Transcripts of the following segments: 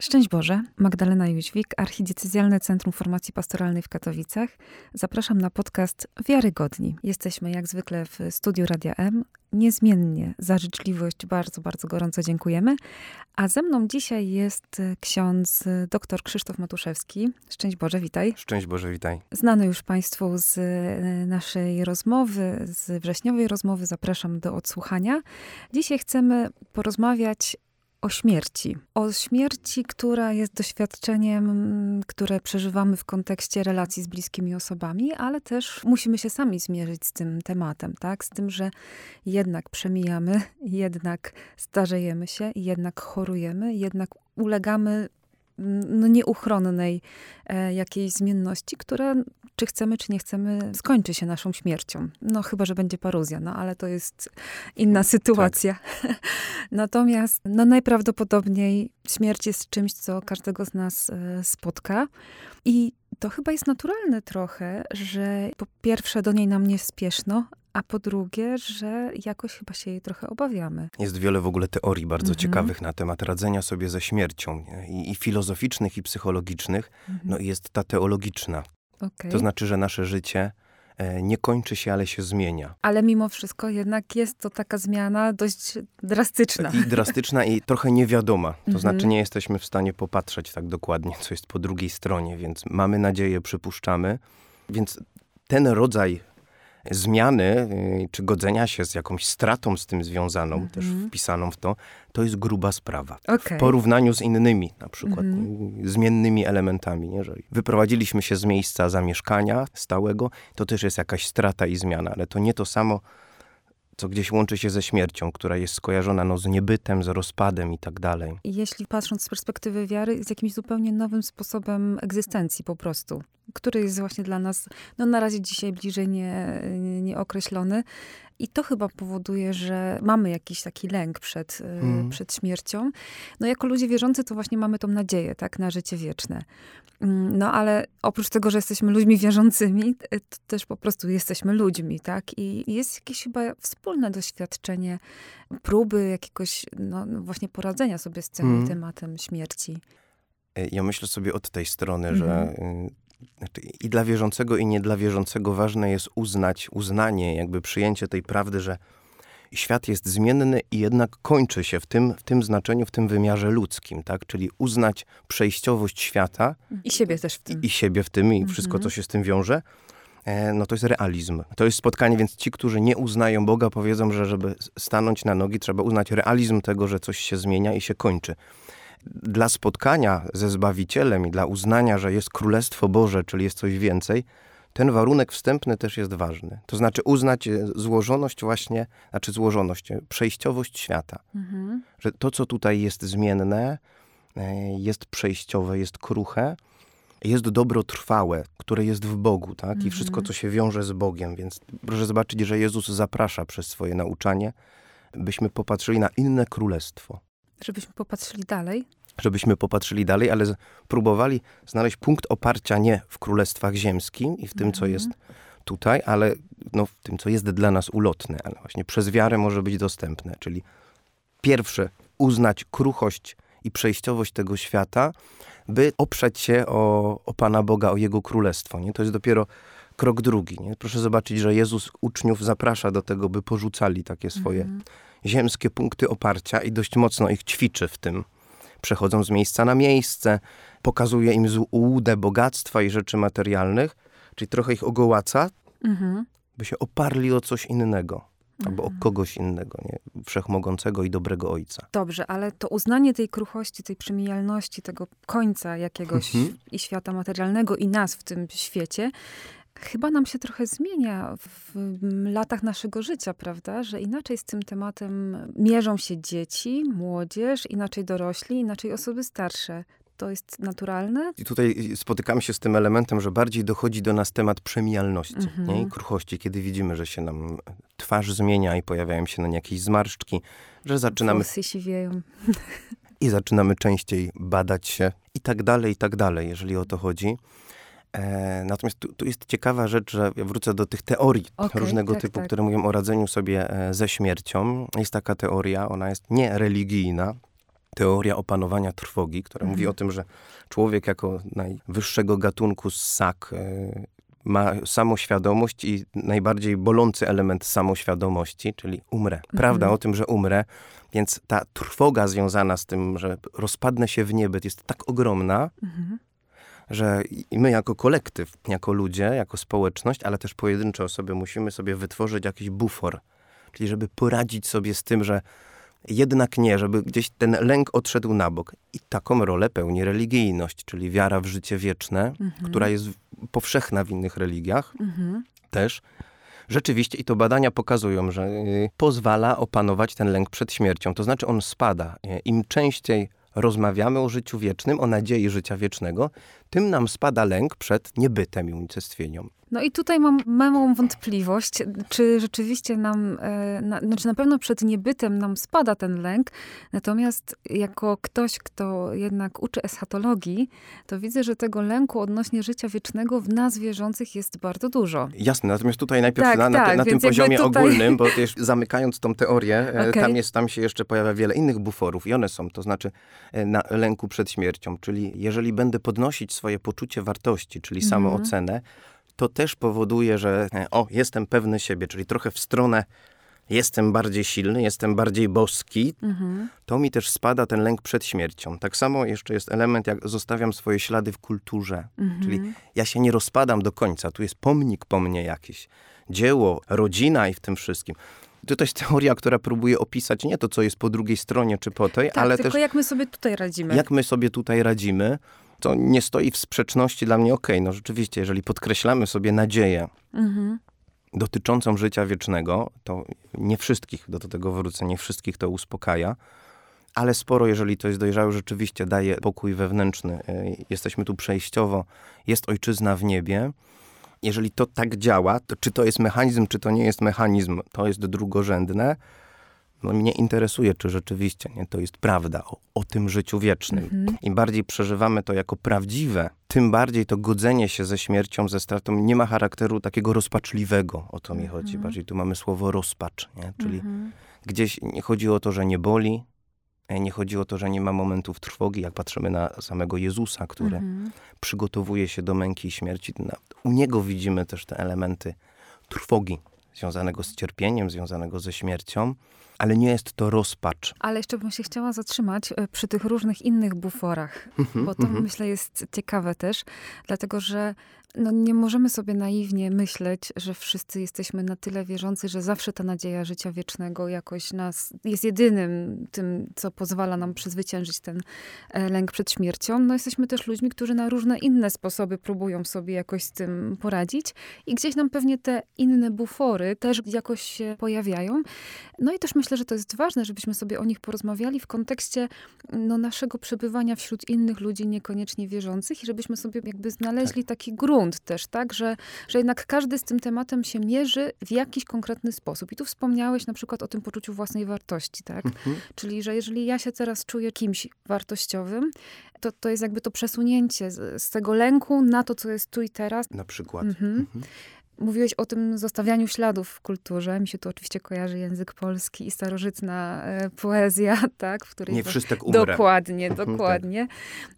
Szczęść Boże, Magdalena Jóźwik, Archidiecezjalne Centrum Formacji Pastoralnej w Katowicach. Zapraszam na podcast Wiarygodni. Jesteśmy jak zwykle w studiu Radia M. Niezmiennie za życzliwość bardzo, bardzo gorąco dziękujemy. A ze mną dzisiaj jest ksiądz dr Krzysztof Matuszewski. Szczęść Boże, witaj. Szczęść Boże, witaj. Znany już Państwu z naszej rozmowy, z wrześniowej rozmowy. Zapraszam do odsłuchania. Dzisiaj chcemy porozmawiać o śmierci. O śmierci, która jest doświadczeniem, które przeżywamy w kontekście relacji z bliskimi osobami, ale też musimy się sami zmierzyć z tym tematem, tak? Z tym, że jednak przemijamy, jednak starzejemy się, jednak chorujemy, jednak ulegamy no, nieuchronnej e, jakiejś zmienności, która, czy chcemy, czy nie chcemy, skończy się naszą śmiercią. No chyba, że będzie paruzja, no ale to jest inna sytuacja. Tak. Natomiast no, najprawdopodobniej śmierć jest czymś, co każdego z nas e, spotka. I to chyba jest naturalne trochę, że po pierwsze do niej nam nie spieszno, a po drugie, że jakoś chyba się jej trochę obawiamy. Jest wiele w ogóle teorii bardzo mhm. ciekawych na temat radzenia sobie ze śmiercią, I, i, filozoficznych, i psychologicznych. Mhm. No i jest ta teologiczna. Okay. To znaczy, że nasze życie e, nie kończy się, ale się zmienia. Ale mimo wszystko jednak jest to taka zmiana dość drastyczna. I drastyczna i trochę niewiadoma. To mhm. znaczy nie jesteśmy w stanie popatrzeć tak dokładnie, co jest po drugiej stronie, więc mamy nadzieję, przypuszczamy. Więc ten rodzaj zmiany y, czy godzenia się z jakąś stratą z tym związaną, mm -hmm. też wpisaną w to, to jest gruba sprawa. Okay. W porównaniu z innymi, na przykład mm -hmm. zmiennymi elementami. Nie? Jeżeli wyprowadziliśmy się z miejsca zamieszkania stałego, to też jest jakaś strata i zmiana, ale to nie to samo, co gdzieś łączy się ze śmiercią, która jest skojarzona no, z niebytem, z rozpadem i tak dalej. Jeśli patrząc z perspektywy wiary, z jakimś zupełnie nowym sposobem egzystencji po prostu który jest właśnie dla nas, no na razie dzisiaj bliżej nie, nieokreślony. I to chyba powoduje, że mamy jakiś taki lęk przed, mm. przed śmiercią. No jako ludzie wierzący to właśnie mamy tą nadzieję, tak, na życie wieczne. Mm, no ale oprócz tego, że jesteśmy ludźmi wierzącymi, to też po prostu jesteśmy ludźmi, tak? I jest jakieś chyba wspólne doświadczenie próby jakiegoś, no, no właśnie poradzenia sobie z tym mm. tematem śmierci. E, ja myślę sobie od tej strony, mm. że mhm. y, i dla wierzącego, i nie dla wierzącego ważne jest uznać, uznanie, jakby przyjęcie tej prawdy, że świat jest zmienny i jednak kończy się w tym, w tym znaczeniu, w tym wymiarze ludzkim, tak? Czyli uznać przejściowość świata. I siebie też w tym. I, i siebie w tym, i mhm. wszystko, co się z tym wiąże. E, no to jest realizm. To jest spotkanie, więc ci, którzy nie uznają Boga, powiedzą, że żeby stanąć na nogi, trzeba uznać realizm tego, że coś się zmienia i się kończy dla spotkania ze Zbawicielem i dla uznania, że jest Królestwo Boże, czyli jest coś więcej, ten warunek wstępny też jest ważny. To znaczy uznać e, złożoność właśnie, znaczy złożoność, e, przejściowość świata. Mhm. Że to, co tutaj jest zmienne, e, jest przejściowe, jest kruche, jest dobro trwałe, które jest w Bogu, tak? Mhm. I wszystko, co się wiąże z Bogiem. Więc proszę zobaczyć, że Jezus zaprasza przez swoje nauczanie, byśmy popatrzyli na inne królestwo. Żebyśmy popatrzyli dalej? Żebyśmy popatrzyli dalej, ale próbowali znaleźć punkt oparcia nie w królestwach ziemskim i w tym, co jest tutaj, ale no, w tym, co jest dla nas ulotne, ale właśnie przez wiarę może być dostępne. Czyli pierwsze, uznać kruchość i przejściowość tego świata, by oprzeć się o, o Pana Boga, o Jego Królestwo. Nie? To jest dopiero krok drugi. Nie? Proszę zobaczyć, że Jezus uczniów zaprasza do tego, by porzucali takie swoje mm ziemskie punkty oparcia i dość mocno ich ćwiczy w tym. Przechodzą z miejsca na miejsce, pokazuje im złudę bogactwa i rzeczy materialnych, czyli trochę ich ogołaca, mhm. by się oparli o coś innego. Albo o mhm. kogoś innego, nie? wszechmogącego i dobrego ojca. Dobrze, ale to uznanie tej kruchości, tej przemijalności, tego końca jakiegoś mhm. i świata materialnego, i nas w tym świecie, chyba nam się trochę zmienia w latach naszego życia, prawda? Że inaczej z tym tematem mierzą się dzieci, młodzież, inaczej dorośli, inaczej osoby starsze. To jest naturalne? I tutaj spotykamy się z tym elementem, że bardziej dochodzi do nas temat przemijalności mhm. nie? i kruchości, kiedy widzimy, że się nam twarz zmienia i pojawiają się na nie jakieś zmarszczki, że zaczynamy... Włosy siwieją. I zaczynamy częściej badać się i tak dalej, i tak dalej, jeżeli o to chodzi. E, natomiast tu, tu, jest ciekawa rzecz, że ja wrócę do tych teorii okay, różnego tak, typu, tak. które mówią o radzeniu sobie e, ze śmiercią. Jest taka teoria, ona jest niereligijna, teoria opanowania trwogi, która mówi Mhm. o tym, że człowiek jako najwyższego gatunku ssak e, ma samoświadomość i najbardziej bolący element samoświadomości, czyli umrę. Prawda Mhm. o tym, że umrę, więc ta trwoga związana z tym, że rozpadnę się w niebyt jest tak ogromna, Mhm. Że my jako kolektyw, jako ludzie, jako społeczność, ale też pojedyncze osoby musimy sobie wytworzyć jakiś bufor. Czyli żeby poradzić sobie z tym, że jednak nie, żeby gdzieś ten lęk odszedł na bok. I taką rolę pełni religijność, czyli wiara w życie wieczne, Mhm. która jest powszechna w innych religiach Mhm. też. Rzeczywiście, i to badania pokazują, że y, pozwala opanować ten lęk przed śmiercią. To znaczy on spada. Y, Im częściej rozmawiamy o życiu wiecznym, o nadziei życia wiecznego, tym nam spada lęk przed niebytem i unicestwieniem. No i tutaj mam małą wątpliwość, czy rzeczywiście nam, e, na, znaczy na pewno przed niebytem nam spada ten lęk, natomiast jako ktoś, kto jednak uczy eschatologii, to widzę, że tego lęku odnośnie życia wiecznego w nas wierzących jest bardzo dużo. Jasne, natomiast tutaj najpierw Tak, na, na, tak, na tym poziomie tutaj- ogólnym, bo też zamykając tą teorię, e, Okej. tam, jest, tam się jeszcze pojawia wiele innych buforów i one są, to znaczy e, na lęku przed śmiercią, czyli jeżeli będę podnosić swoje poczucie wartości, czyli Mhm. samoocenę, to też powoduje, że e, o, jestem pewny siebie, czyli trochę w stronę jestem bardziej silny, jestem bardziej boski, Mhm. to mi też spada ten lęk przed śmiercią. Tak samo jeszcze jest element, jak zostawiam swoje ślady w kulturze. Mhm. Czyli ja się nie rozpadam do końca. Tu jest pomnik po mnie jakiś. Dzieło, rodzina i w tym wszystkim. To też teoria, która próbuje opisać nie to, co jest po drugiej stronie czy po tej, Tak, ale tylko też jak my sobie tutaj radzimy. jak my sobie tutaj radzimy. To nie stoi w sprzeczności dla mnie, okej, no rzeczywiście, jeżeli podkreślamy sobie nadzieję Mhm. dotyczącą życia wiecznego, to nie wszystkich, do tego wrócę, nie wszystkich to uspokaja, ale sporo, jeżeli to jest dojrzałe, rzeczywiście daje pokój wewnętrzny. Y, Jesteśmy tu przejściowo, jest ojczyzna w niebie. Jeżeli to tak działa, to czy to jest mechanizm, czy to nie jest mechanizm, to jest drugorzędne. No mnie interesuje, czy rzeczywiście nie, to jest prawda o, o tym życiu wiecznym. Mhm. Im bardziej przeżywamy to jako prawdziwe, tym bardziej to godzenie się ze śmiercią, ze stratą nie ma charakteru takiego rozpaczliwego. O to mi chodzi. Bardziej tu mamy słowo rozpacz, nie? czyli Mhm. gdzieś nie chodzi o to, że nie boli, e, nie chodzi o to, że nie ma momentów trwogi, jak patrzymy na samego Jezusa, który Mhm. przygotowuje się do męki i śmierci. U Niego widzimy też te elementy trwogi związanego z cierpieniem, związanego ze śmiercią, ale nie jest to rozpacz. Ale jeszcze bym się chciała zatrzymać e, przy tych różnych innych buforach, Mhm, bo to myślę jest ciekawe też, dlatego że no, nie możemy sobie naiwnie myśleć, że wszyscy jesteśmy na tyle wierzący, że zawsze ta nadzieja życia wiecznego jakoś nas jest jedynym tym, co pozwala nam przezwyciężyć ten e, lęk przed śmiercią. No, jesteśmy też ludźmi, którzy na różne inne sposoby próbują sobie jakoś z tym poradzić i gdzieś nam pewnie te inne bufory też jakoś się pojawiają. No i też myślę, że to jest ważne, żebyśmy sobie o nich porozmawiali w kontekście no, naszego przebywania wśród innych ludzi niekoniecznie wierzących i żebyśmy sobie jakby znaleźli taki grunt też, tak, że, że jednak każdy z tym tematem się mierzy w jakiś konkretny sposób. I tu wspomniałeś na przykład o tym poczuciu własnej wartości, tak? Mhm. Czyli, że jeżeli ja się teraz czuję kimś wartościowym, to, to jest jakby to przesunięcie z, z tego lęku na to, co jest tu i teraz. Na przykład. Mhm. Mhm. Mówiłeś o tym zostawianiu śladów w kulturze. Mi się tu oczywiście kojarzy język polski i starożytna e, poezja, tak? W której Nie wszystek umrę. Dokładnie, tak. dokładnie.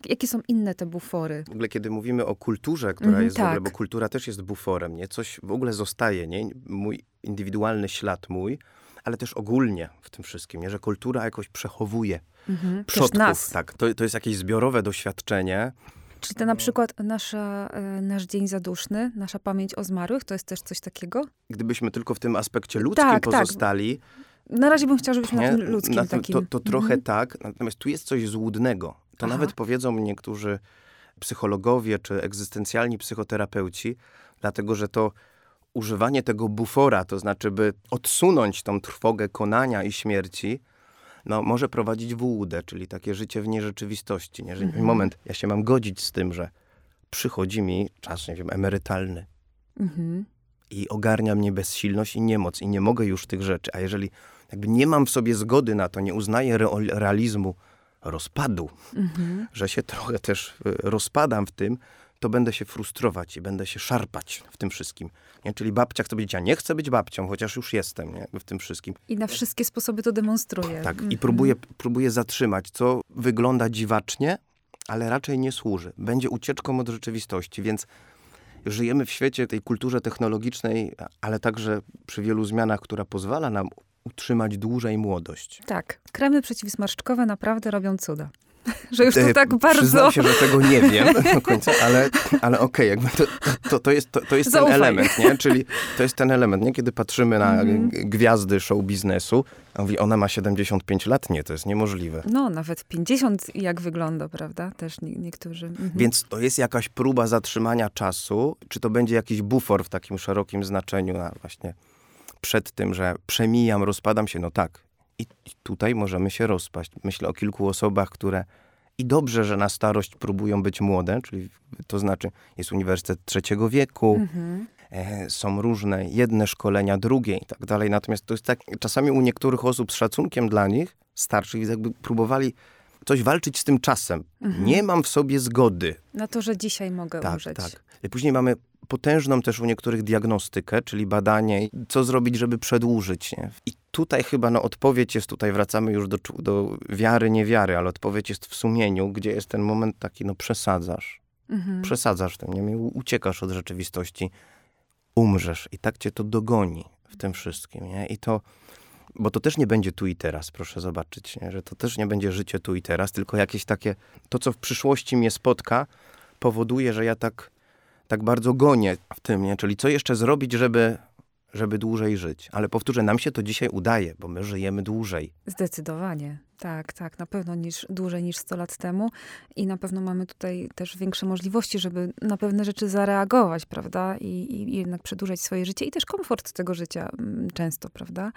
Jakie są inne te bufory? W ogóle, kiedy mówimy o kulturze, która Mhm, jest w ogóle, tak. bo kultura też jest buforem, nie? Coś w ogóle zostaje, nie? Mój indywidualny ślad mój, ale też ogólnie w tym wszystkim, nie? Że kultura jakoś przechowuje Mhm. Przodków. nas. Tak, to, to jest jakieś zbiorowe doświadczenie. Czyli to na przykład nasza, e, nasz dzień zaduszny, nasza pamięć o zmarłych, to jest też coś takiego? Gdybyśmy tylko w tym aspekcie ludzkim Tak, tak. pozostali, Na razie bym chciała, żebyśmy nie? na tym ludzkim Na tym- takim... to, to trochę Mhm. tak, natomiast tu jest coś złudnego. To Aha. nawet powiedzą niektórzy psychologowie czy egzystencjalni psychoterapeuci, dlatego że to używanie tego bufora, to znaczy by odsunąć tą trwogę konania i śmierci, no, może prowadzić w łudę, czyli takie życie w nierzeczywistości. Nie? Że Mhm. Moment, ja się mam godzić z tym, że przychodzi mi czas, nie wiem, emerytalny Mhm. i ogarnia mnie bezsilność i niemoc i nie mogę już tych rzeczy. A jeżeli jakby nie mam w sobie zgody na to, nie uznaję re- realizmu rozpadu, Mhm. że się trochę też y, rozpadam w tym, to będę się frustrować i będę się szarpać w tym wszystkim. Nie? Czyli babcia chce być, ja nie chcę być babcią, chociaż już jestem nie? w tym wszystkim. I na wszystkie sposoby to demonstruje. Tak, i próbuję, próbuję zatrzymać, co wygląda dziwacznie, ale raczej nie służy. Będzie ucieczką od rzeczywistości, więc żyjemy w świecie tej kulturze technologicznej, ale także przy wielu zmianach, która pozwala nam utrzymać dłużej młodość. Tak, kremy przeciwsmarszczkowe naprawdę robią cuda. że już to e, tak bardzo... Przyznam się, że tego nie wiem do końca, ale, ale okej, okay, to, to, to, jest, to, to jest ten element, nie? Czyli to jest ten element, nie? Kiedy patrzymy na mm. gwiazdy show biznesu, a mówi, ona ma 75 lat? Nie, to jest niemożliwe. No, nawet 50 jak wygląda, prawda? Też nie, niektórzy. Mhm. Więc to jest jakaś próba zatrzymania czasu, czy to będzie jakiś bufor w takim szerokim znaczeniu, na właśnie przed tym, że przemijam, rozpadam się, no tak, i tutaj możemy się rozpaść. Myślę o kilku osobach, które i dobrze, że na starość próbują być młode, czyli to znaczy jest uniwersytet trzeciego wieku, mhm. e, są różne, jedne szkolenia, drugie i tak dalej. Natomiast to jest tak, czasami u niektórych osób z szacunkiem dla nich, starszych, jakby próbowali coś walczyć z tym czasem. Mhm. Nie mam w sobie zgody. Na to, że dzisiaj mogę tak, umrzeć. Tak. I później mamy potężną też u niektórych diagnostykę, czyli badanie, co zrobić, żeby przedłużyć. Nie? I tutaj chyba no, odpowiedź jest, tutaj wracamy już do, do wiary, niewiary, ale odpowiedź jest w sumieniu, gdzie jest ten moment taki, no przesadzasz. Mhm. Przesadzasz tym, nie? uciekasz od rzeczywistości, umrzesz i tak cię to dogoni w tym wszystkim. Nie? I to, bo to też nie będzie tu i teraz, proszę zobaczyć, nie? że to też nie będzie życie tu i teraz, tylko jakieś takie, to co w przyszłości mnie spotka, powoduje, że ja tak tak bardzo gonię w tym, nie? Czyli co jeszcze zrobić, żeby, żeby dłużej żyć. Ale powtórzę, nam się to dzisiaj udaje, bo my żyjemy dłużej. Zdecydowanie. Tak, tak, na pewno niż, dłużej niż 100 lat temu i na pewno mamy tutaj też większe możliwości, żeby na pewne rzeczy zareagować, prawda? I, i jednak przedłużać swoje życie i też komfort tego życia mm, często, prawda?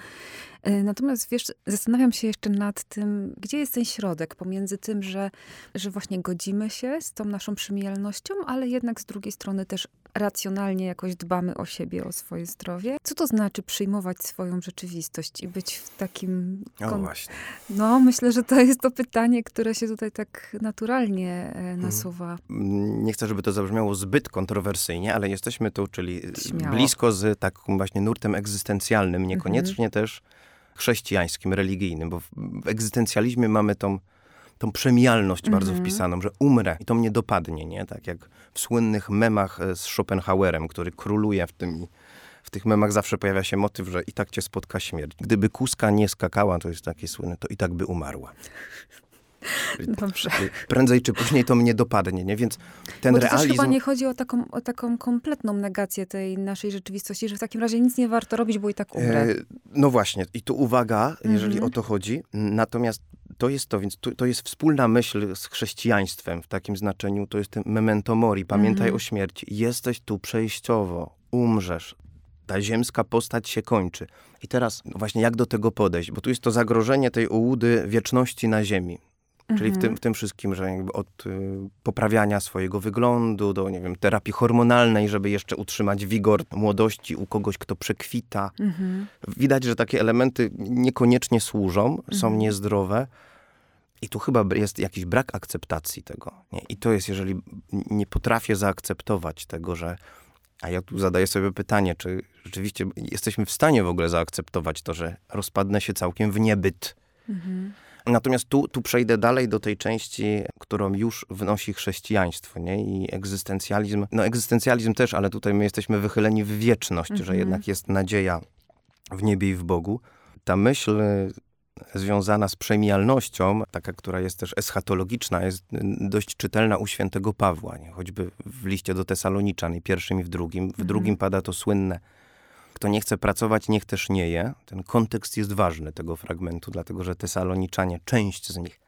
E, natomiast wiesz, zastanawiam się jeszcze nad tym, gdzie jest ten środek pomiędzy tym, że, że właśnie godzimy się z tą naszą przemijalnością, ale jednak z drugiej strony też racjonalnie jakoś dbamy o siebie, o swoje zdrowie. Co to znaczy przyjmować swoją rzeczywistość i być w takim... Kon... O właśnie. No, myślę, że to jest to pytanie, które się tutaj tak naturalnie e, mhm. nasuwa. Nie chcę, żeby to zabrzmiało zbyt kontrowersyjnie, ale jesteśmy tu, czyli Śmiało. blisko z takim właśnie nurtem egzystencjalnym, niekoniecznie mhm. też chrześcijańskim, religijnym, bo w egzystencjalizmie mamy tą tą przemijalność bardzo mhm. wpisaną, że umrę i to mnie dopadnie, nie? Tak jak w słynnych memach e, z Schopenhauerem, który króluje w tym w tych memach zawsze pojawia się motyw, że i tak cię spotka śmierć. Gdyby kuska nie skakała, to jest takie słynne, to i tak by umarła. Dobrze. Prędzej czy później to mnie dopadnie, nie? Więc ten Bo to realizm... Chyba nie chodzi o taką, o taką kompletną negację tej naszej rzeczywistości, że w takim razie nic nie warto robić, bo i tak umrę. E, no właśnie. I tu uwaga, jeżeli mm -hmm. o to chodzi. Natomiast to jest to, więc to, to, jest wspólna myśl z chrześcijaństwem w takim znaczeniu. To jest ten memento mori, pamiętaj mm -hmm. o śmierci. Jesteś tu przejściowo, umrzesz. Ta ziemska postać się kończy. I teraz no właśnie jak do tego podejść? Bo tu jest to zagrożenie tej ułudy wieczności na ziemi. Czyli w tym, w tym wszystkim, że od y, poprawiania swojego wyglądu do, nie wiem, terapii hormonalnej, żeby jeszcze utrzymać wigor młodości u kogoś, kto przekwita. Mhm. Widać, że takie elementy niekoniecznie służą, są mhm. niezdrowe. I tu chyba jest jakiś brak akceptacji tego. Nie? I to jest, jeżeli nie potrafię zaakceptować tego, że. A ja tu zadaję sobie pytanie, czy rzeczywiście jesteśmy w stanie w ogóle zaakceptować to, że rozpadnę się całkiem w niebyt. Mhm Natomiast tu, tu przejdę dalej do tej części, którą już wnosi chrześcijaństwo, nie? I egzystencjalizm. No egzystencjalizm też, ale tutaj my jesteśmy wychyleni w wieczność, mhm. że jednak jest nadzieja w niebie i w Bogu. Ta myśl związana z przemijalnością, taka, która jest też eschatologiczna, jest dość czytelna u świętego Pawła, nie? choćby w liście do Tesaloniczan, i pierwszym i w drugim. W mhm. drugim pada to słynne kto nie chce pracować, niech też nie je. Ten kontekst jest ważny tego fragmentu, dlatego że Tesaloniczanie, część z nich,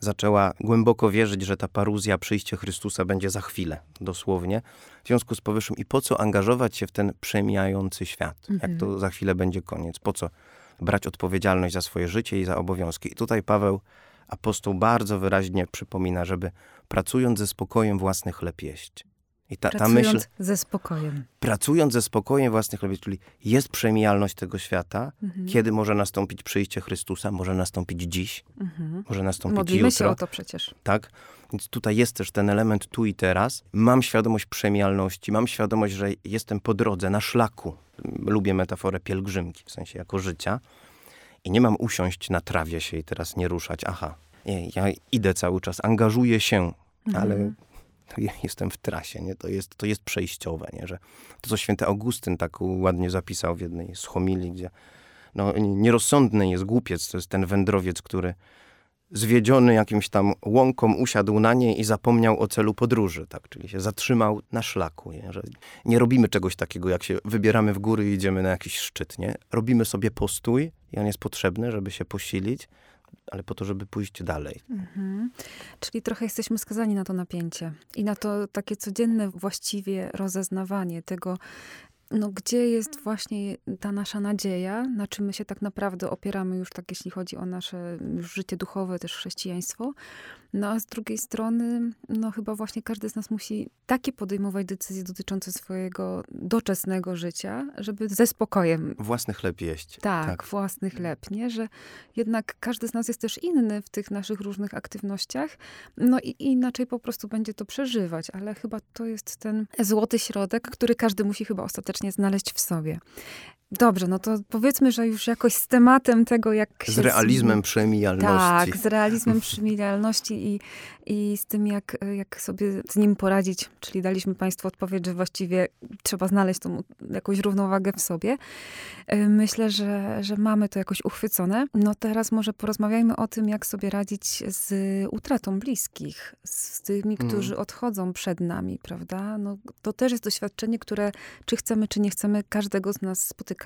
zaczęła głęboko wierzyć, że ta paruzja, przyjście Chrystusa będzie za chwilę, dosłownie. W związku z powyższym i po co angażować się w ten przemijający świat? Mhm. Jak to za chwilę będzie koniec? Po co brać odpowiedzialność za swoje życie i za obowiązki? I tutaj Paweł, apostoł, bardzo wyraźnie przypomina, żeby pracując ze spokojem własny chleb jeść. I ta, ta pracując myśl, ze spokojem. pracując ze spokojem własnych chlebie, czyli jest przemijalność tego świata, Mhm. kiedy może nastąpić przyjście Chrystusa, może nastąpić dziś, Mhm. może nastąpić Modlimy jutro. się o to przecież. tak? Więc tutaj jest też ten element tu i teraz. Mam świadomość przemijalności, mam świadomość, że jestem po drodze, na szlaku. Lubię metaforę pielgrzymki, w sensie jako życia. I nie mam usiąść na trawie się i teraz nie ruszać. Aha, nie, ja idę cały czas, angażuję się, ale Mhm. to ja jestem w trasie, nie? To, jest, to jest przejściowe, nie? Że to, co święty Augustyn tak ładnie zapisał w jednej z homilii, gdzie no, nierozsądny jest głupiec, to jest ten wędrowiec, który zwiedziony jakimś tam łąką usiadł na niej i zapomniał o celu podróży, tak? Czyli się zatrzymał na szlaku, nie? Że nie robimy czegoś takiego, jak się wybieramy w góry i idziemy na jakiś szczyt, nie? Robimy sobie postój i on jest potrzebny, żeby się posilić, ale po to, żeby pójść dalej. Mhm. Czyli trochę jesteśmy skazani na to napięcie i na to takie codzienne właściwie rozeznawanie tego, no, gdzie jest właśnie ta nasza nadzieja, na czym my się tak naprawdę opieramy już tak, jeśli chodzi o nasze życie duchowe, też chrześcijaństwo. No a z drugiej strony, no chyba właśnie każdy z nas musi takie podejmować decyzje dotyczące swojego doczesnego życia, żeby ze spokojem Własny chleb jeść. tak, własny chleb, nie? Że jednak każdy z nas jest też inny w tych naszych różnych aktywnościach, no i inaczej po prostu będzie to przeżywać, ale chyba to jest ten złoty środek, który każdy musi chyba ostatecznie znaleźć w sobie. Dobrze, no to powiedzmy, że już jakoś z tematem tego, jak Z realizmem przemijalności. tak, z realizmem przemijalności i, i z tym, jak, jak sobie z nim poradzić. Czyli daliśmy Państwu odpowiedź, że właściwie trzeba znaleźć tą jakąś równowagę w sobie. Y, Myślę, że, że mamy to jakoś uchwycone. No teraz może porozmawiajmy o tym, jak sobie radzić z utratą bliskich, z tymi, Mm. którzy odchodzą przed nami, prawda? No, to też jest doświadczenie, które czy chcemy, czy nie chcemy, każdego z nas spotyka,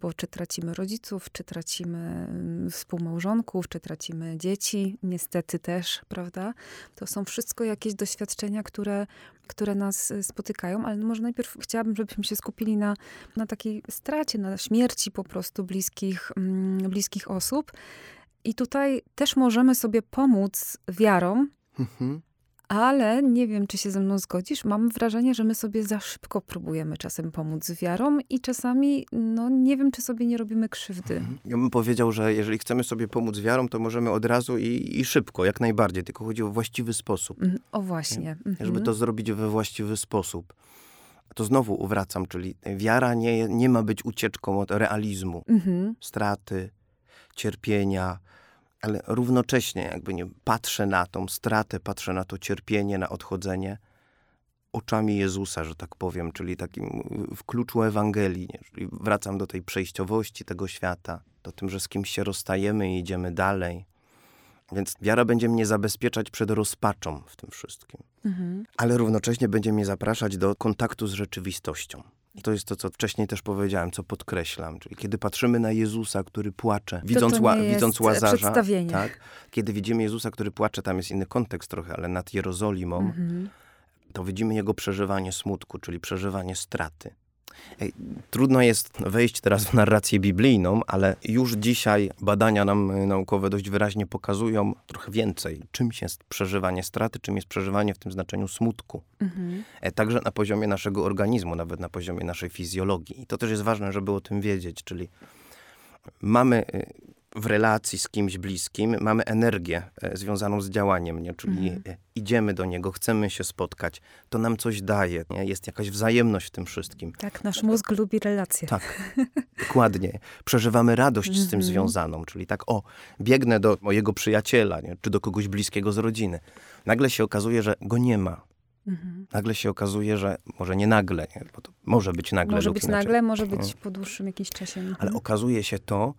bo czy tracimy rodziców, czy tracimy mm, współmałżonków, czy tracimy dzieci, niestety też, prawda? To są wszystko jakieś doświadczenia, które, które nas y, spotykają, ale może najpierw chciałabym, żebyśmy się skupili na, na takiej stracie, na śmierci po prostu bliskich, mm, bliskich osób. I tutaj też możemy sobie pomóc wiarą, Mhm. Ale nie wiem, czy się ze mną zgodzisz. Mam wrażenie, że my sobie za szybko próbujemy czasem pomóc wiarą i czasami, no nie wiem, czy sobie nie robimy krzywdy. Ja bym powiedział, że jeżeli chcemy sobie pomóc wiarą, to możemy od razu i, i szybko, jak najbardziej, tylko chodzi o właściwy sposób. Mhm. O właśnie. Mhm. Żeby to zrobić we właściwy sposób. To znowu wracam, czyli wiara nie, nie ma być ucieczką od realizmu, Mhm. straty, cierpienia, ale równocześnie jakby nie patrzę na tą stratę, patrzę na to cierpienie, na odchodzenie oczami Jezusa, że tak powiem, czyli takim w kluczu Ewangelii. Czyli wracam do tej przejściowości tego świata, do tym, że z kimś się rozstajemy i idziemy dalej. Więc wiara będzie mnie zabezpieczać przed rozpaczą w tym wszystkim Mhm. ale równocześnie będzie mnie zapraszać do kontaktu z rzeczywistością. To jest to, co wcześniej też powiedziałem, co podkreślam. Czyli kiedy patrzymy na Jezusa, który płacze, widząc, to ła, nie widząc Łazarza, tak? kiedy widzimy Jezusa, który płacze, tam jest inny kontekst trochę, ale nad Jerozolimą, Mhm. to widzimy jego przeżywanie smutku, czyli przeżywanie straty. Trudno jest wejść teraz w narrację biblijną, ale już dzisiaj badania nam y, naukowe dość wyraźnie pokazują trochę więcej, czym jest przeżywanie straty, czym jest przeżywanie w tym znaczeniu smutku. Mhm. E, Także na poziomie naszego organizmu, nawet na poziomie naszej fizjologii. I to też jest ważne, żeby o tym wiedzieć, czyli mamy y, w relacji z kimś bliskim, mamy energię e, związaną z działaniem, nie? czyli Mhm. e, idziemy do niego, chcemy się spotkać, to nam coś daje, nie? jest jakaś wzajemność w tym wszystkim. Tak, nasz mózg lubi relacje. Tak, dokładnie. Przeżywamy radość z tym Mhm. związaną, czyli tak, o, biegnę do mojego przyjaciela, nie? czy do kogoś bliskiego z rodziny. Nagle się okazuje, że go nie ma. Mhm. Nagle się okazuje, że może nie nagle, nie? bo to może być nagle Może być inaczej. nagle, może być Mhm. po dłuższym jakimś czasie. Mhm. Ale okazuje się to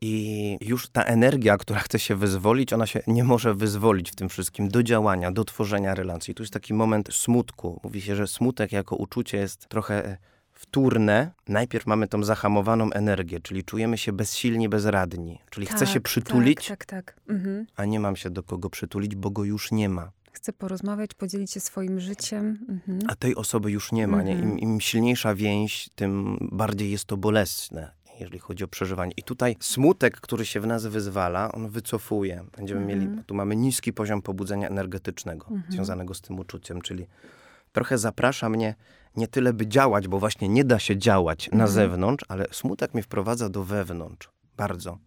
i już ta energia, która chce się wyzwolić, ona się nie może wyzwolić w tym wszystkim do działania, do tworzenia relacji. Tu jest taki moment smutku. Mówi się, że smutek jako uczucie jest trochę wtórne. Najpierw mamy tą zahamowaną energię, czyli czujemy się bezsilni, bezradni. Czyli chcę się Tak, przytulić, Tak, tak, tak. Mhm. a nie mam się do kogo przytulić, bo go już nie ma. Chcę porozmawiać, podzielić się swoim życiem. Mhm. A tej osoby już nie ma. Nie? Mhm. Im, Im silniejsza więź, tym bardziej jest to bolesne, jeżeli chodzi o przeżywanie. I tutaj smutek, który się w nas wyzwala, on wycofuje. Będziemy Mhm. mieli, tu mamy niski poziom pobudzenia energetycznego Mhm. związanego z tym uczuciem, czyli trochę zaprasza mnie nie tyle, by działać, bo właśnie nie da się działać na Mhm. zewnątrz, ale smutek mnie wprowadza do wewnątrz. Bardzo.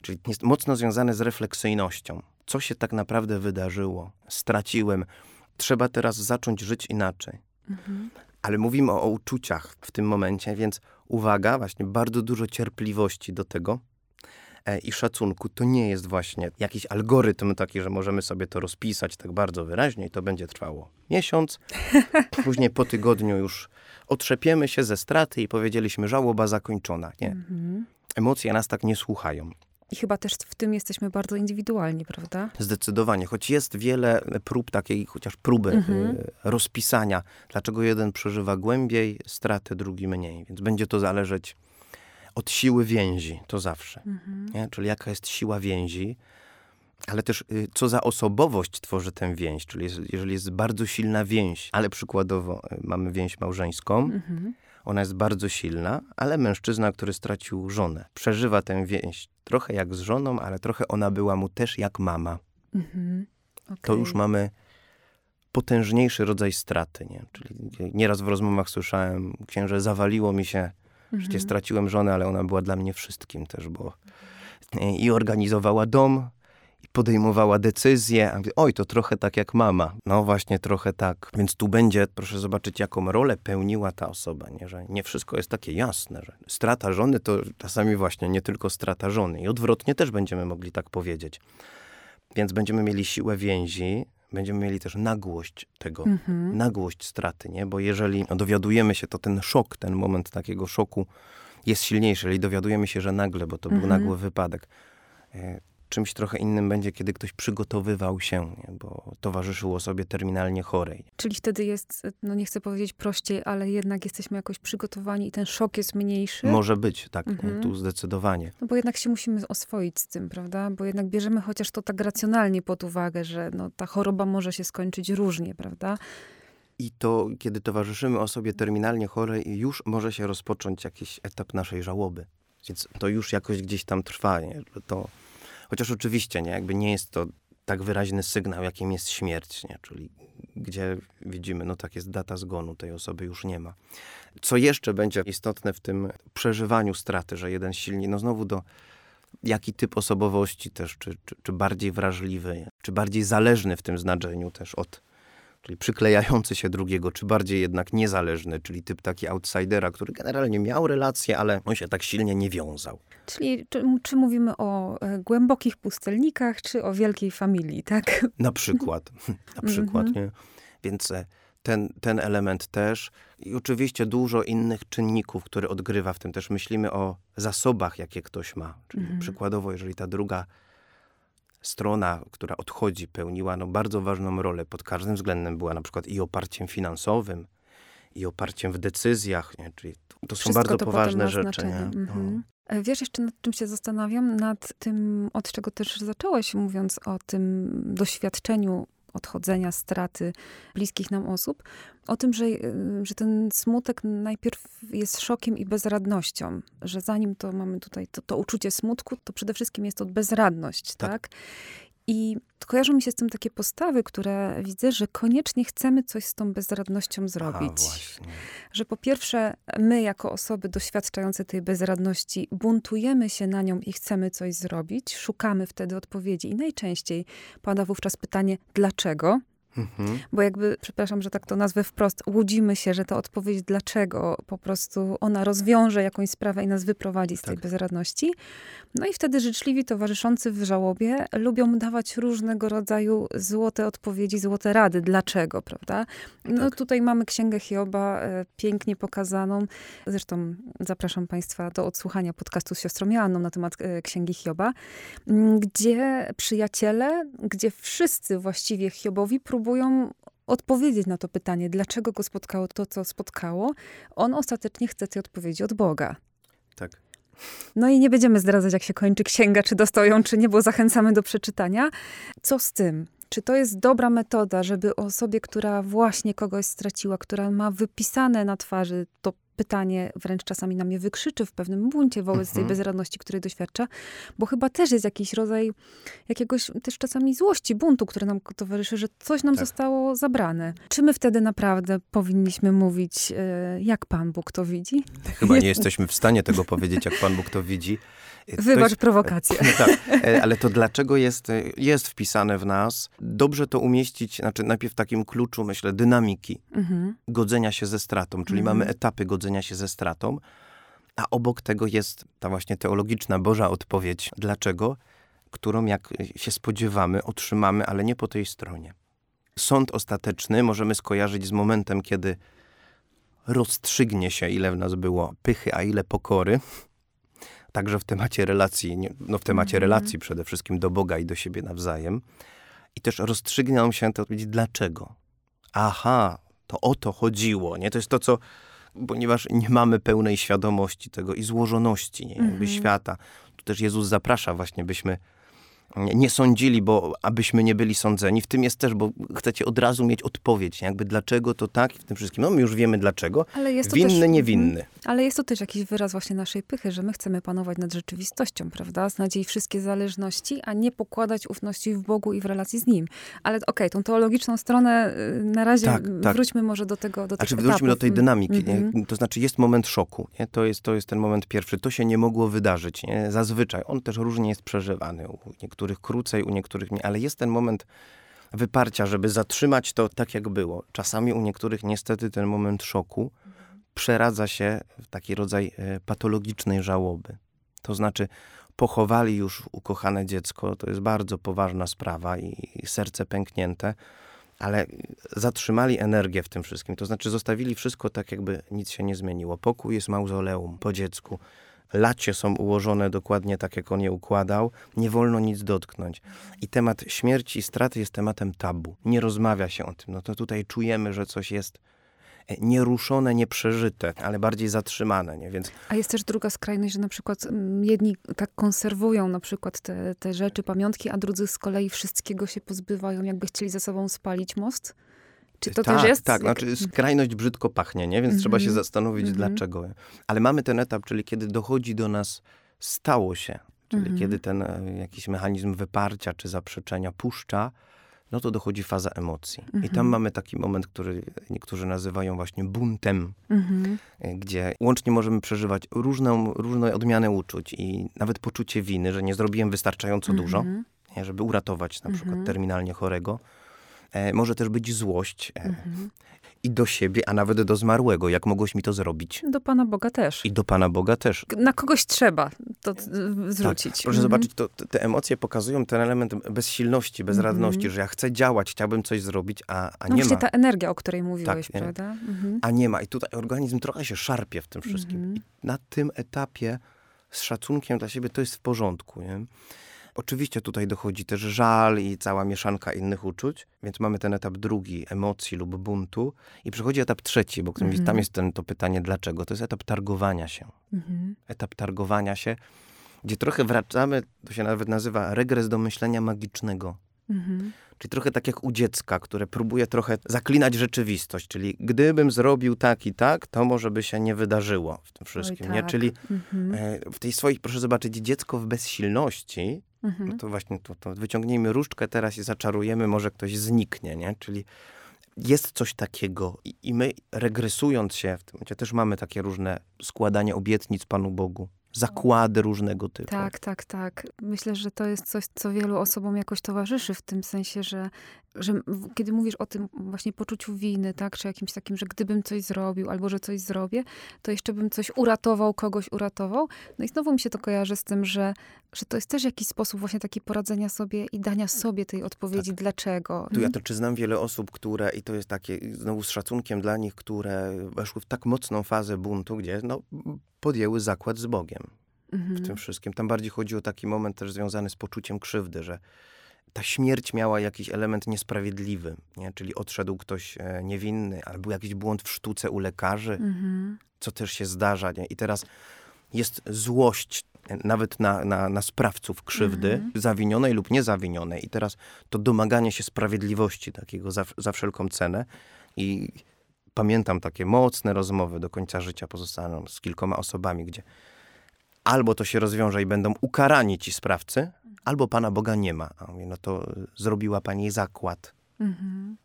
Czyli jest mocno związane z refleksyjnością. Co się tak naprawdę wydarzyło? Straciłem. Trzeba teraz zacząć żyć inaczej. Mhm. Ale mówimy o, o uczuciach w tym momencie, więc uwaga, właśnie bardzo dużo cierpliwości do tego e, i szacunku. To nie jest właśnie jakiś algorytm taki, że możemy sobie to rozpisać tak bardzo wyraźnie i to będzie trwało miesiąc. Później po tygodniu już otrzepiemy się ze straty i powiedzieliśmy żałoba zakończona. Nie. Mhm. Emocje nas tak nie słuchają. I chyba też w tym jesteśmy bardzo indywidualni, prawda? Zdecydowanie, choć jest wiele prób takiej, chociaż próby Mhm. y, rozpisania, dlaczego jeden przeżywa głębiej straty, drugi mniej. Więc będzie to zależeć od siły więzi, to zawsze. Mhm. Czyli jaka jest siła więzi, ale też y, co za osobowość tworzy tę więź. Czyli jest, jeżeli jest bardzo silna więź, ale przykładowo y, mamy więź małżeńską, Mhm. ona jest bardzo silna, ale mężczyzna, który stracił żonę, przeżywa tę więź trochę jak z żoną, ale trochę ona była mu też jak mama Mhm. to Okej. już mamy potężniejszy rodzaj straty. Nie? Czyli nieraz w rozmowach słyszałem, księże, zawaliło mi się, Mhm. że straciłem żonę, ale ona była dla mnie wszystkim też, bo i organizowała dom, i podejmowała decyzje. Oj, to trochę tak jak mama. No właśnie, trochę tak. Więc tu będzie, proszę zobaczyć, jaką rolę pełniła ta osoba, nie? że nie wszystko jest takie jasne, że strata żony to czasami właśnie nie tylko strata żony. I odwrotnie też będziemy mogli tak powiedzieć. Więc będziemy mieli siłę więzi, będziemy mieli też nagłość tego, Mhm. nagłość straty, nie? Bo jeżeli dowiadujemy się, to ten szok, ten moment takiego szoku jest silniejszy. Jeżeli dowiadujemy się, że nagle, bo to był Mhm. nagły wypadek, e, czymś trochę innym będzie, kiedy ktoś przygotowywał się, nie? bo towarzyszył osobie terminalnie chorej. Czyli wtedy jest, no nie chcę powiedzieć prościej, ale jednak jesteśmy jakoś przygotowani i ten szok jest mniejszy. Może być, tak? Mhm. tu zdecydowanie. No bo jednak się musimy oswoić z tym, prawda? Bo jednak bierzemy chociaż to tak racjonalnie pod uwagę, że no, ta choroba może się skończyć różnie, prawda? I to, kiedy towarzyszymy osobie terminalnie chorej, już może się rozpocząć jakiś etap naszej żałoby. Więc to już jakoś gdzieś tam trwa. Nie? To, chociaż oczywiście nie, jakby nie jest to tak wyraźny sygnał, jakim jest śmierć, nie? czyli gdzie widzimy, no tak jest data zgonu, tej osoby już nie ma. Co jeszcze będzie istotne w tym przeżywaniu straty, że jeden silnie, no znowu do jaki typ osobowości też, czy, czy, czy bardziej wrażliwy, czy bardziej zależny w tym znaczeniu też od czyli przyklejający się drugiego, czy bardziej jednak niezależny, czyli typ taki outsidera, który generalnie miał relacje, ale on się tak silnie nie wiązał. Czyli czy, czy mówimy o e, głębokich pustelnikach, czy o wielkiej familii, tak? Na przykład. Na przykład, Mhm. nie? Więc e, ten, ten element też. I oczywiście dużo innych czynników, które odgrywa w tym. Też myślimy o zasobach, jakie ktoś ma. Czyli Mhm. przykładowo, jeżeli ta druga strona, która odchodzi, pełniła no, bardzo ważną rolę pod każdym względem, była na przykład i oparciem finansowym, i oparciem w decyzjach, nie? czyli to, to są bardzo to poważne rzeczy. No. Mhm. E, Wiesz jeszcze nad czym się zastanawiam? Nad tym, od czego też zacząłeś, mówiąc o tym doświadczeniu odchodzenia, straty bliskich nam osób. O tym, że, y, że ten smutek najpierw jest szokiem i bezradnością. Że zanim to mamy tutaj to, to uczucie smutku, to przede wszystkim jest to bezradność, Tak. tak? I kojarzą mi się z tym takie postawy, które widzę, że koniecznie chcemy coś z tą bezradnością A, zrobić właśnie. że po pierwsze, my jako osoby doświadczające tej bezradności buntujemy się na nią i chcemy coś zrobić, szukamy wtedy odpowiedzi i najczęściej pada wówczas pytanie, dlaczego? Mhm. Bo jakby, przepraszam, że tak to nazwę wprost, łudzimy się, że ta odpowiedź dlaczego po prostu ona rozwiąże jakąś sprawę i nas wyprowadzi z tej Tak. bezradności. No i wtedy życzliwi towarzyszący w żałobie lubią dawać różnego rodzaju złote odpowiedzi, złote rady. Dlaczego, prawda? No Tak. tutaj mamy Księgę Hioba e, pięknie pokazaną. Zresztą zapraszam Państwa do odsłuchania podcastu z siostrą Joanną na temat e, Księgi Hioba, gdzie przyjaciele, gdzie wszyscy właściwie Hiobowi próbują odpowiedzieć na to pytanie, dlaczego go spotkało to, co spotkało. On ostatecznie chce tej odpowiedzi od Boga. Tak. No i nie będziemy zdradzać, jak się kończy księga, czy dostał ją, czy nie, bo zachęcamy do przeczytania. Co z tym? Czy to jest dobra metoda, żeby osobie, która właśnie kogoś straciła, która ma wypisane na twarzy to pytanie wręcz czasami na mnie wykrzyczy w pewnym buncie wobec tej Mhm. bezradności, której doświadcza, bo chyba też jest jakiś rodzaj jakiegoś też czasami złości, buntu, który nam towarzyszy, że coś nam Tak. zostało zabrane. Czy my wtedy naprawdę powinniśmy mówić, e, jak Pan Bóg to widzi? Chyba nie jesteśmy w stanie tego powiedzieć, jak Pan Bóg to widzi. To Wybacz jest- prowokację. Tak, e, ale to dlaczego jest, e, jest wpisane w nas? Dobrze to umieścić, znaczy najpierw w takim kluczu, myślę, dynamiki Mhm. godzenia się ze stratą, czyli Mhm. mamy etapy godzenia się ze stratą, a obok tego jest ta właśnie teologiczna Boża odpowiedź. Dlaczego? Którą, jak się spodziewamy, otrzymamy, ale nie po tej stronie. Sąd ostateczny możemy skojarzyć z momentem, kiedy rozstrzygnie się, ile w nas było pychy, a ile pokory. Także w temacie relacji, no w temacie Mhm. relacji przede wszystkim do Boga i do siebie nawzajem. I też rozstrzygną się te odpowiedzi, dlaczego? Aha, to o to chodziło, nie? To jest to, co, ponieważ nie mamy pełnej świadomości tego i złożoności nie? Jakby Mhm. świata. Tu też Jezus zaprasza właśnie, byśmy nie- sądzili, bo abyśmy nie byli sądzeni. W tym jest też, bo chcecie od razu mieć odpowiedź, jakby dlaczego to tak i w tym wszystkim. No my już wiemy dlaczego. Ale jest to Winny, też, niewinny. Mhm. Ale jest to też jakiś wyraz właśnie naszej pychy, że my chcemy panować nad rzeczywistością, prawda? Znać jej wszystkie zależności, a nie pokładać ufności w Bogu i w relacji z Nim. Ale okej, tą teologiczną stronę y, na razie Tak, tak. wróćmy może do tego, do Znaczy wróćmy do etapów. tej dynamiki. Mhm. Nie? To znaczy jest moment szoku. Nie? To, jest, to jest ten moment pierwszy. To się nie mogło wydarzyć. Nie? Zazwyczaj. On też różnie jest przeżywany. U niektórych krócej, u niektórych nie. Ale jest ten moment wyparcia, żeby zatrzymać to tak, jak było. Czasami u niektórych niestety ten moment szoku przeradza się w taki rodzaj e, patologicznej żałoby. To znaczy pochowali już ukochane dziecko. To jest bardzo poważna sprawa i, i serce pęknięte ale zatrzymali energię w tym wszystkim. To znaczy zostawili wszystko tak, jakby nic się nie zmieniło. Pokój jest mauzoleum po dziecku. Lacie są ułożone dokładnie tak, jak on je układał. Nie wolno nic dotknąć. I temat śmierci i straty jest tematem tabu. Nie rozmawia się o tym. No to tutaj czujemy, że coś jest e, nieruszone, nieprzeżyte, ale bardziej zatrzymane. Nie? Więc A jest też druga skrajność, że na przykład mm, jedni tak konserwują na przykład te, te rzeczy, pamiątki, a drudzy z kolei wszystkiego się pozbywają, jakby chcieli ze sobą spalić most? Czy to tak, też jest? Tak, znaczy skrajność brzydko pachnie, nie? więc trzeba się Mhm. zastanowić Mhm. dlaczego. Ale mamy ten etap, czyli kiedy dochodzi do nas, stało się, czyli Mhm. kiedy ten e, jakiś mechanizm wyparcia czy zaprzeczenia puszcza, no to dochodzi faza emocji. I tam Mhm. mamy taki moment, który niektórzy nazywają właśnie buntem, Mhm. e, gdzie łącznie możemy przeżywać różną, różne odmiany uczuć i nawet poczucie winy, że nie zrobiłem wystarczająco dużo, nie, żeby uratować na przykład terminalnie chorego. E, może też być złość e, Mhm. i do siebie, a nawet do zmarłego. Jak mogłeś mi to zrobić? Do Pana Boga też. I do Pana Boga też. Na kogoś trzeba to y, zwrócić. Tak. Proszę Mhm. zobaczyć, to, te- emocje pokazują ten element bezsilności, bezradności, Mhm. że ja chcę działać, chciałbym coś zrobić, a, a No nie właśnie ma. ta energia, o której mówiłeś, Tak, nie? prawda? Mhm. A nie ma. I tutaj organizm trochę się szarpie w tym wszystkim. Mhm. I na tym etapie z szacunkiem dla siebie to jest w porządku. Nie? Oczywiście tutaj dochodzi też żal i cała mieszanka innych uczuć, więc mamy ten etap drugi, emocji lub buntu. I przychodzi etap trzeci, bo Mhm. tam jest ten, to pytanie dlaczego. To jest etap targowania się. Mhm. etap targowania się, gdzie trochę wracamy, to się nawet nazywa regres do myślenia magicznego. Mhm. Czyli trochę tak jak u dziecka, które próbuje trochę zaklinać rzeczywistość. Czyli gdybym zrobił tak i tak, to może by się nie wydarzyło w tym wszystkim. Oj, nie? tak. Czyli Mhm. e, w tej swojej, proszę zobaczyć, dziecko w bezsilności, Mhm. no to właśnie to, to wyciągnijmy różdżkę teraz i zaczarujemy, może ktoś zniknie. Nie? Czyli jest coś takiego i, i my regresując się, w tym też mamy takie różne składanie obietnic Panu Bogu, zakłady różnego typu. Tak, tak, tak. Myślę, że to jest coś, co wielu osobom jakoś towarzyszy w tym sensie, że, że kiedy mówisz o tym właśnie poczuciu winy, tak, czy jakimś takim, że gdybym coś zrobił, albo że coś zrobię, to jeszcze bym coś uratował, kogoś uratował. No i znowu mi się to kojarzy z tym, że, że to jest też jakiś sposób właśnie taki poradzenia sobie i dania sobie tej odpowiedzi, dlaczego. Tu ja to czy znam wiele osób, które, i to jest takie znowu z szacunkiem dla nich, które weszły w tak mocną fazę buntu, gdzie no, podjęły zakład z Bogiem Mhm. w tym wszystkim. Tam bardziej chodzi o taki moment też związany z poczuciem krzywdy, że ta śmierć miała jakiś element niesprawiedliwy, nie? czyli odszedł ktoś e, niewinny, albo jakiś błąd w sztuce u lekarzy, Mhm. co też się zdarza. Nie? I teraz jest złość e, nawet na, na, na sprawców krzywdy, Mhm. zawinionej lub niezawinionej. I teraz to domaganie się sprawiedliwości takiego za, za wszelką cenę. I pamiętam takie mocne rozmowy do końca życia pozostaną z kilkoma osobami, gdzie albo to się rozwiąże i będą ukarani ci sprawcy, albo Pana Boga nie ma. A mówię, no to zrobiła Pani zakład. Mhm.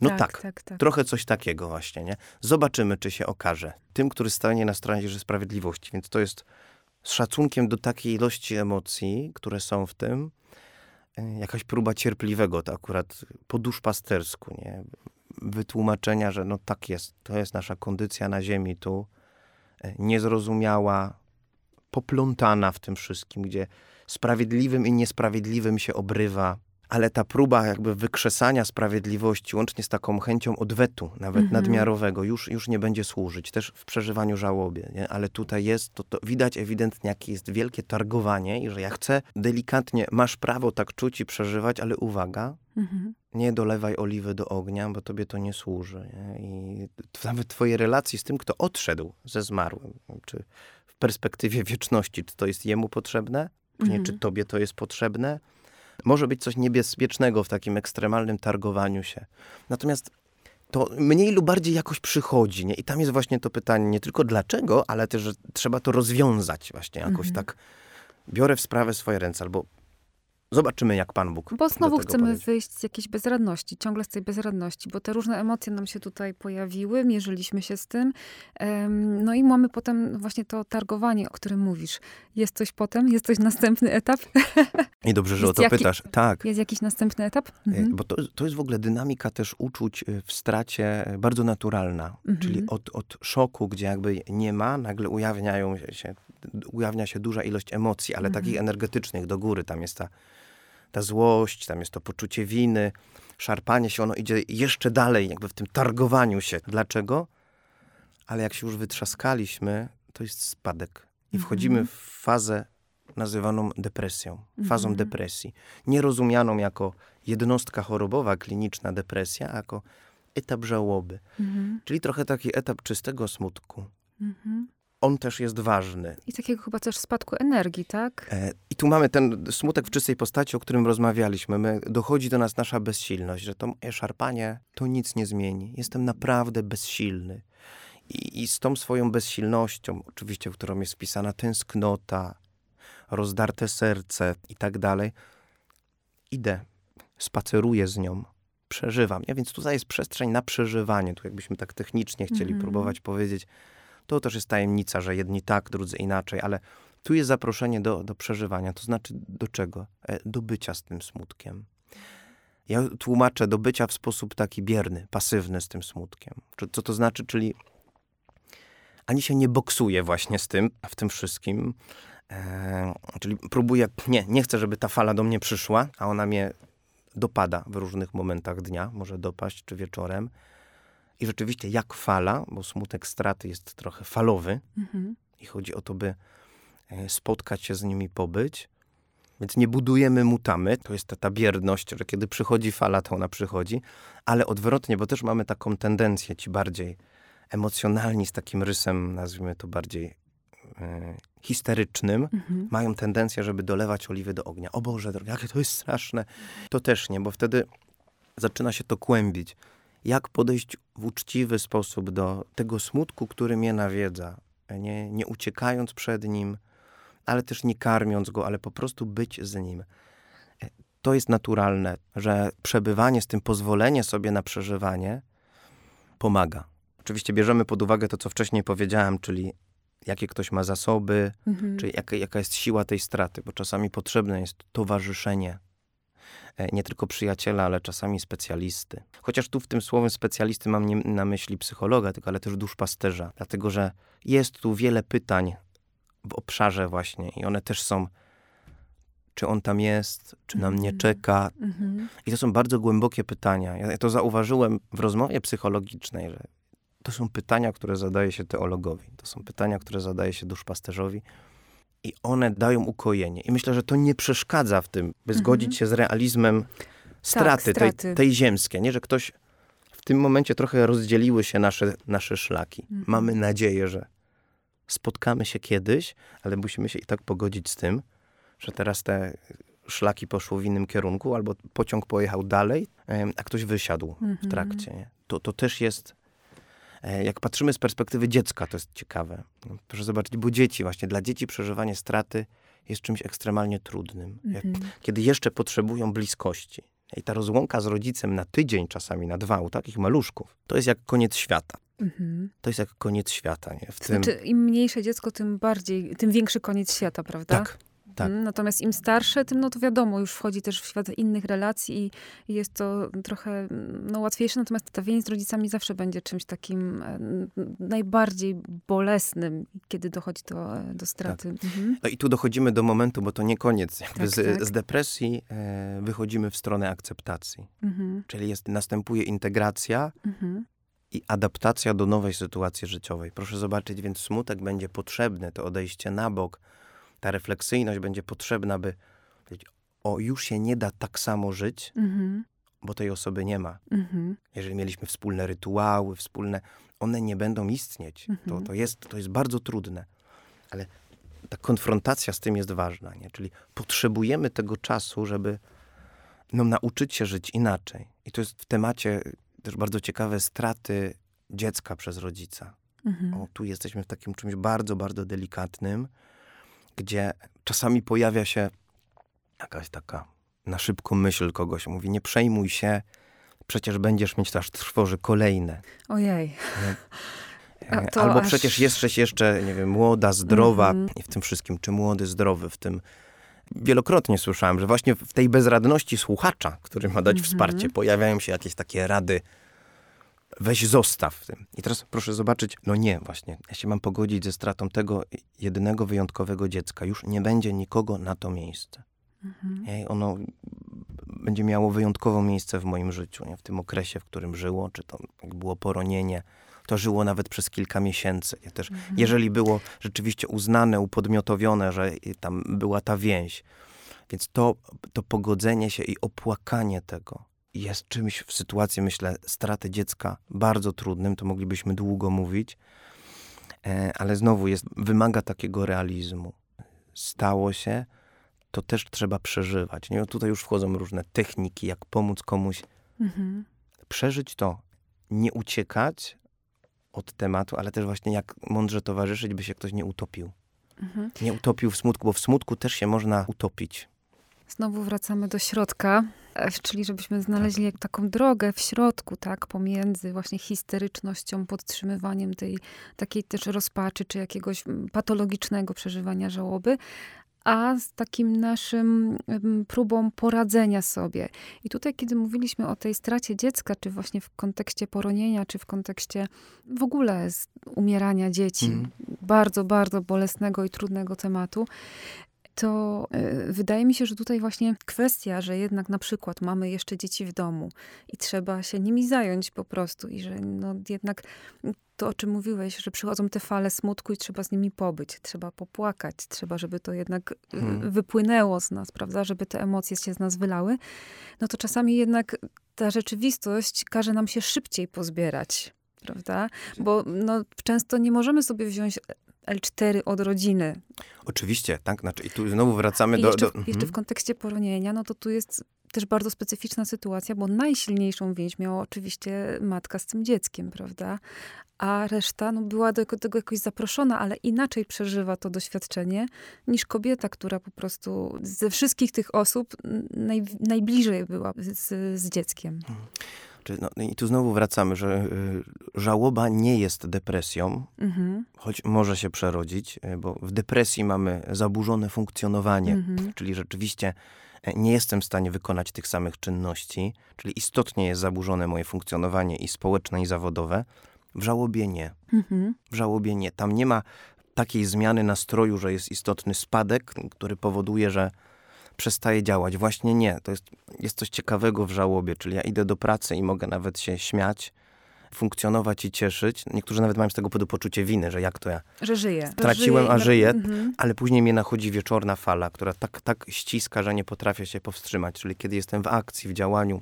No tak, tak, tak, tak, trochę coś takiego właśnie, nie? Zobaczymy, czy się okaże. Tym, który stanie na stronie sprawiedliwości. Więc to jest z szacunkiem do takiej ilości emocji, które są w tym, e, jakaś próba cierpliwego, to akurat po duszpastersku, nie? Wytłumaczenia, że no tak jest, to jest nasza kondycja na ziemi tu, e, niezrozumiała, poplątana w tym wszystkim, gdzie sprawiedliwym i niesprawiedliwym się obrywa, ale ta próba jakby wykrzesania sprawiedliwości, łącznie z taką chęcią odwetu, nawet mhm. nadmiarowego, już, już nie będzie służyć, też w przeżywaniu żałoby. Nie? Ale tutaj jest, to, to widać ewidentnie, jakie jest wielkie targowanie i że ja chcę delikatnie, masz prawo tak czuć i przeżywać, ale uwaga, mhm. nie dolewaj oliwy do ognia, bo tobie to nie służy. Nie? I nawet twoje relacje z tym, kto odszedł ze zmarłym, czy w perspektywie wieczności, czy to jest jemu potrzebne, mhm. czy tobie to jest potrzebne, może być coś niebezpiecznego w takim ekstremalnym targowaniu się. Natomiast to mniej lub bardziej jakoś przychodzi. Nie? I tam jest właśnie to pytanie nie tylko dlaczego, ale też, że trzeba to rozwiązać właśnie jakoś mhm. tak. Biorę w sprawę swoje ręce albo Zobaczymy, jak Pan Bóg. Bo znowu chcemy wyjść z jakiejś bezradności, ciągle z tej bezradności, bo te różne emocje nam się tutaj pojawiły, mierzyliśmy się z tym. No i mamy potem właśnie to targowanie, o którym mówisz. Jest coś potem? Jest coś następny etap? I dobrze, że jest o to jaki, pytasz. Tak. Jest jakiś następny etap? E, mhm. Bo to, to jest w ogóle dynamika też uczuć e, w stracie e, bardzo naturalna. Mhm. Czyli od, od szoku, gdzie jakby nie ma, nagle ujawniają się, ujawnia się duża ilość emocji, ale mhm. takich energetycznych do góry. Tam jest ta ta złość, tam jest to poczucie winy, szarpanie się, ono idzie jeszcze dalej, jakby w tym targowaniu się. Dlaczego? Ale jak się już wytrzaskaliśmy, to jest spadek. I mhm. wchodzimy w fazę nazywaną depresją, fazą mhm. depresji. Nierozumianą jako jednostka chorobowa, kliniczna depresja, a jako etap żałoby. Mhm. Czyli trochę taki etap czystego smutku. Mhm on też jest ważny. I takiego chyba też spadku energii, tak? E, I tu mamy ten smutek w czystej postaci, o którym rozmawialiśmy. My, dochodzi do nas nasza bezsilność, że to moje szarpanie to nic nie zmieni. Jestem naprawdę bezsilny. I, I z tą swoją bezsilnością, oczywiście, w którą jest wpisana tęsknota, rozdarte serce i tak dalej, idę, spaceruję z nią, przeżywam. Ja, więc tutaj jest przestrzeń na przeżywanie. Tu jakbyśmy tak technicznie chcieli mm -hmm. próbować powiedzieć, to też jest tajemnica, że jedni tak, drudzy inaczej, ale tu jest zaproszenie do, do przeżywania. To znaczy do czego? E, do bycia z tym smutkiem. Ja tłumaczę do bycia w sposób taki bierny, pasywny z tym smutkiem. Co to znaczy? Czyli ani się nie boksuje właśnie z tym, w tym wszystkim. E, czyli próbuję, nie, nie chcę, żeby ta fala do mnie przyszła, a ona mnie dopada w różnych momentach dnia, może dopaść czy wieczorem. I rzeczywiście jak fala, bo smutek straty jest trochę falowy mhm. i chodzi o to, by e, spotkać się z nimi, pobyć. Więc nie budujemy mutamy, to jest ta, ta bierność, że kiedy przychodzi fala, to ona przychodzi, ale odwrotnie, bo też mamy taką tendencję, ci bardziej emocjonalni, z takim rysem, nazwijmy to bardziej e, histerycznym, mhm. mają tendencję, żeby dolewać oliwy do ognia. O Boże, jakie to jest straszne. To też nie, bo wtedy zaczyna się to kłębić jak podejść w uczciwy sposób do tego smutku, który mnie nawiedza, nie, nie uciekając przed nim, ale też nie karmiąc go, ale po prostu być z nim. E, to jest naturalne, że przebywanie z tym, pozwolenie sobie na przeżywanie pomaga. Oczywiście bierzemy pod uwagę to, co wcześniej powiedziałem, czyli jakie ktoś ma zasoby, mhm. czy jaka, jaka jest siła tej straty, bo czasami potrzebne jest towarzyszenie nie tylko przyjaciela, ale czasami specjalisty. Chociaż tu w tym słowem specjalisty mam nie na myśli psychologa, tylko ale też duszpasterza, dlatego że jest tu wiele pytań w obszarze właśnie i one też są czy on tam jest, czy nam nie mhm. czeka. Mhm. I to są bardzo głębokie pytania. Ja to zauważyłem w rozmowie psychologicznej, że to są pytania, które zadaje się teologowi. To są pytania, które zadaje się duszpasterzowi i one dają ukojenie. I myślę, że to nie przeszkadza w tym, by mhm. zgodzić się z realizmem straty, tak, straty. Tej, tej ziemskiej, nie? że ktoś w tym momencie trochę rozdzieliły się nasze, nasze szlaki. Mhm. Mamy nadzieję, że spotkamy się kiedyś, ale musimy się i tak pogodzić z tym, że teraz te szlaki poszły w innym kierunku, albo pociąg pojechał dalej, a ktoś wysiadł mhm. w trakcie. Nie? To, to też jest jak patrzymy z perspektywy dziecka, to jest ciekawe. No, proszę zobaczyć, bo dzieci, właśnie dla dzieci przeżywanie straty jest czymś ekstremalnie trudnym. Mhm. Kiedy jeszcze potrzebują bliskości. I ta rozłąka z rodzicem na tydzień, czasami na dwa, u takich maluszków, to jest jak koniec świata. Mhm. To jest jak koniec świata. Nie? W tym... Znaczy, im mniejsze dziecko, tym bardziej, tym większy koniec świata, prawda? Tak, tak. Natomiast im starsze, tym no to wiadomo, już wchodzi też w świat innych relacji i jest to trochę no, łatwiejsze. Natomiast ta więź z rodzicami zawsze będzie czymś takim e, najbardziej bolesnym, kiedy dochodzi do, do straty. Tak. Mhm. No i tu dochodzimy do momentu, bo to nie koniec. Tak, z, tak. z, depresji e, wychodzimy w stronę akceptacji. Mhm. Czyli jest, następuje integracja mhm i adaptacja do nowej sytuacji życiowej. Proszę zobaczyć, więc smutek będzie potrzebny, to odejście na bok, ta refleksyjność będzie potrzebna, by powiedzieć, o, już się nie da tak samo żyć, mhm. bo tej osoby nie ma. Mhm. Jeżeli mieliśmy wspólne rytuały, wspólne, one nie będą istnieć. Mhm. To, to, jest, to jest bardzo trudne. Ale ta konfrontacja z tym jest ważna, nie? Czyli potrzebujemy tego czasu, żeby no, nauczyć się żyć inaczej. I to jest w temacie też bardzo ciekawe straty dziecka przez rodzica. Mhm. O, tu jesteśmy w takim czymś bardzo, bardzo delikatnym, gdzie czasami pojawia się jakaś taka na szybko myśl kogoś. Mówi, nie przejmuj się, przecież będziesz mieć aż trwoży kolejne. Ojej. Albo aż... przecież jesteś jeszcze, nie wiem, młoda, zdrowa mm -hmm. i w tym wszystkim, czy młody, zdrowy, w tym wielokrotnie słyszałem, że właśnie w tej bezradności słuchacza, który ma dać mm -hmm. wsparcie, pojawiają się jakieś takie rady weź zostaw w tym. I teraz proszę zobaczyć, no nie, właśnie, ja się mam pogodzić ze stratą tego jedynego wyjątkowego dziecka. Już nie będzie nikogo na to miejsce. Mhm. Ono będzie miało wyjątkowe miejsce w moim życiu, nie? w tym okresie, w którym żyło, czy to było poronienie, to żyło nawet przez kilka miesięcy. Ja też, mhm. Jeżeli było rzeczywiście uznane, upodmiotowione, że tam była ta więź, więc to, to pogodzenie się i opłakanie tego, jest czymś w sytuacji, myślę, straty dziecka bardzo trudnym, to moglibyśmy długo mówić, e, ale znowu jest, wymaga takiego realizmu. Stało się, to też trzeba przeżywać. Nie? Tutaj już wchodzą różne techniki, jak pomóc komuś mhm. przeżyć to, nie uciekać od tematu, ale też właśnie jak mądrze towarzyszyć, by się ktoś nie utopił. Mhm. Nie utopił w smutku, bo w smutku też się można utopić. Znowu wracamy do środka, czyli żebyśmy znaleźli tak. taką drogę w środku, tak, pomiędzy właśnie histerycznością, podtrzymywaniem tej takiej też rozpaczy, czy jakiegoś patologicznego przeżywania żałoby, a z takim naszym próbą poradzenia sobie. I tutaj, kiedy mówiliśmy o tej stracie dziecka, czy właśnie w kontekście poronienia, czy w kontekście w ogóle umierania dzieci, mm. bardzo, bardzo bolesnego i trudnego tematu, to e, wydaje mi się, że tutaj właśnie kwestia, że jednak na przykład mamy jeszcze dzieci w domu i trzeba się nimi zająć po prostu i że no jednak to, o czym mówiłeś, że przychodzą te fale smutku i trzeba z nimi pobyć, trzeba popłakać, trzeba, żeby to jednak e, hmm. wypłynęło z nas, prawda, żeby te emocje się z nas wylały, no to czasami jednak ta rzeczywistość każe nam się szybciej pozbierać prawda? Bo no, często nie możemy sobie wziąć L4 od rodziny. Oczywiście, tak. Znaczy, I tu znowu wracamy do, jeszcze, do... Jeszcze w mhm. kontekście poronienia, no to tu jest też bardzo specyficzna sytuacja, bo najsilniejszą więź miała oczywiście matka z tym dzieckiem, prawda? A reszta no, była do tego jakoś zaproszona, ale inaczej przeżywa to doświadczenie niż kobieta, która po prostu ze wszystkich tych osób naj, najbliżej była z, z dzieckiem. Mhm. No, I tu znowu wracamy, że y, żałoba nie jest depresją, mhm. choć może się przerodzić, y, bo w depresji mamy zaburzone funkcjonowanie, mhm. czyli rzeczywiście e, nie jestem w stanie wykonać tych samych czynności, czyli istotnie jest zaburzone moje funkcjonowanie i społeczne, i zawodowe. W żałobie nie. Mhm. W żałobie nie. Tam nie ma takiej zmiany nastroju, że jest istotny spadek, który powoduje, że przestaje działać. Właśnie nie. To jest, jest coś ciekawego w żałobie, czyli ja idę do pracy i mogę nawet się śmiać, funkcjonować i cieszyć. Niektórzy nawet mają z tego powodu poczucie winy, że jak to ja że żyję. straciłem, a żyję, mhm. ale później mnie nachodzi wieczorna fala, która tak, tak ściska, że nie potrafię się powstrzymać. Czyli kiedy jestem w akcji, w działaniu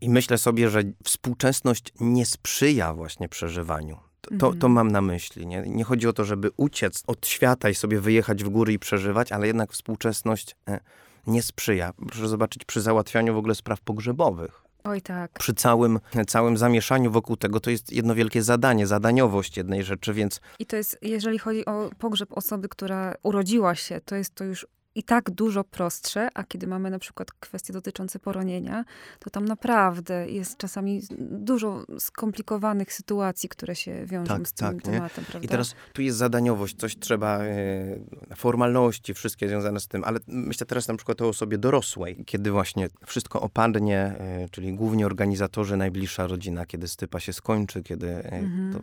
i myślę sobie, że współczesność nie sprzyja właśnie przeżywaniu. To, to, to, mhm. mam na myśli. Nie? nie chodzi o to, żeby uciec od świata i sobie wyjechać w góry i przeżywać, ale jednak współczesność... E, nie sprzyja. Proszę zobaczyć przy załatwianiu w ogóle spraw pogrzebowych. Oj tak. Przy całym, całym zamieszaniu wokół tego to jest jedno wielkie zadanie, zadaniowość jednej rzeczy, więc... I to jest, jeżeli chodzi o pogrzeb osoby, która urodziła się, to jest to już i tak dużo prostsze, a kiedy mamy na przykład kwestie dotyczące poronienia, to tam naprawdę jest czasami dużo skomplikowanych sytuacji, które się wiążą tak, z tym tak, tematem. I teraz tu jest zadaniowość, coś trzeba, e, formalności, wszystkie związane z tym, ale myślę teraz na przykład o osobie dorosłej, kiedy właśnie wszystko opadnie, e, czyli głównie organizatorzy, najbliższa rodzina, kiedy stypa się skończy, kiedy e, mhm. to,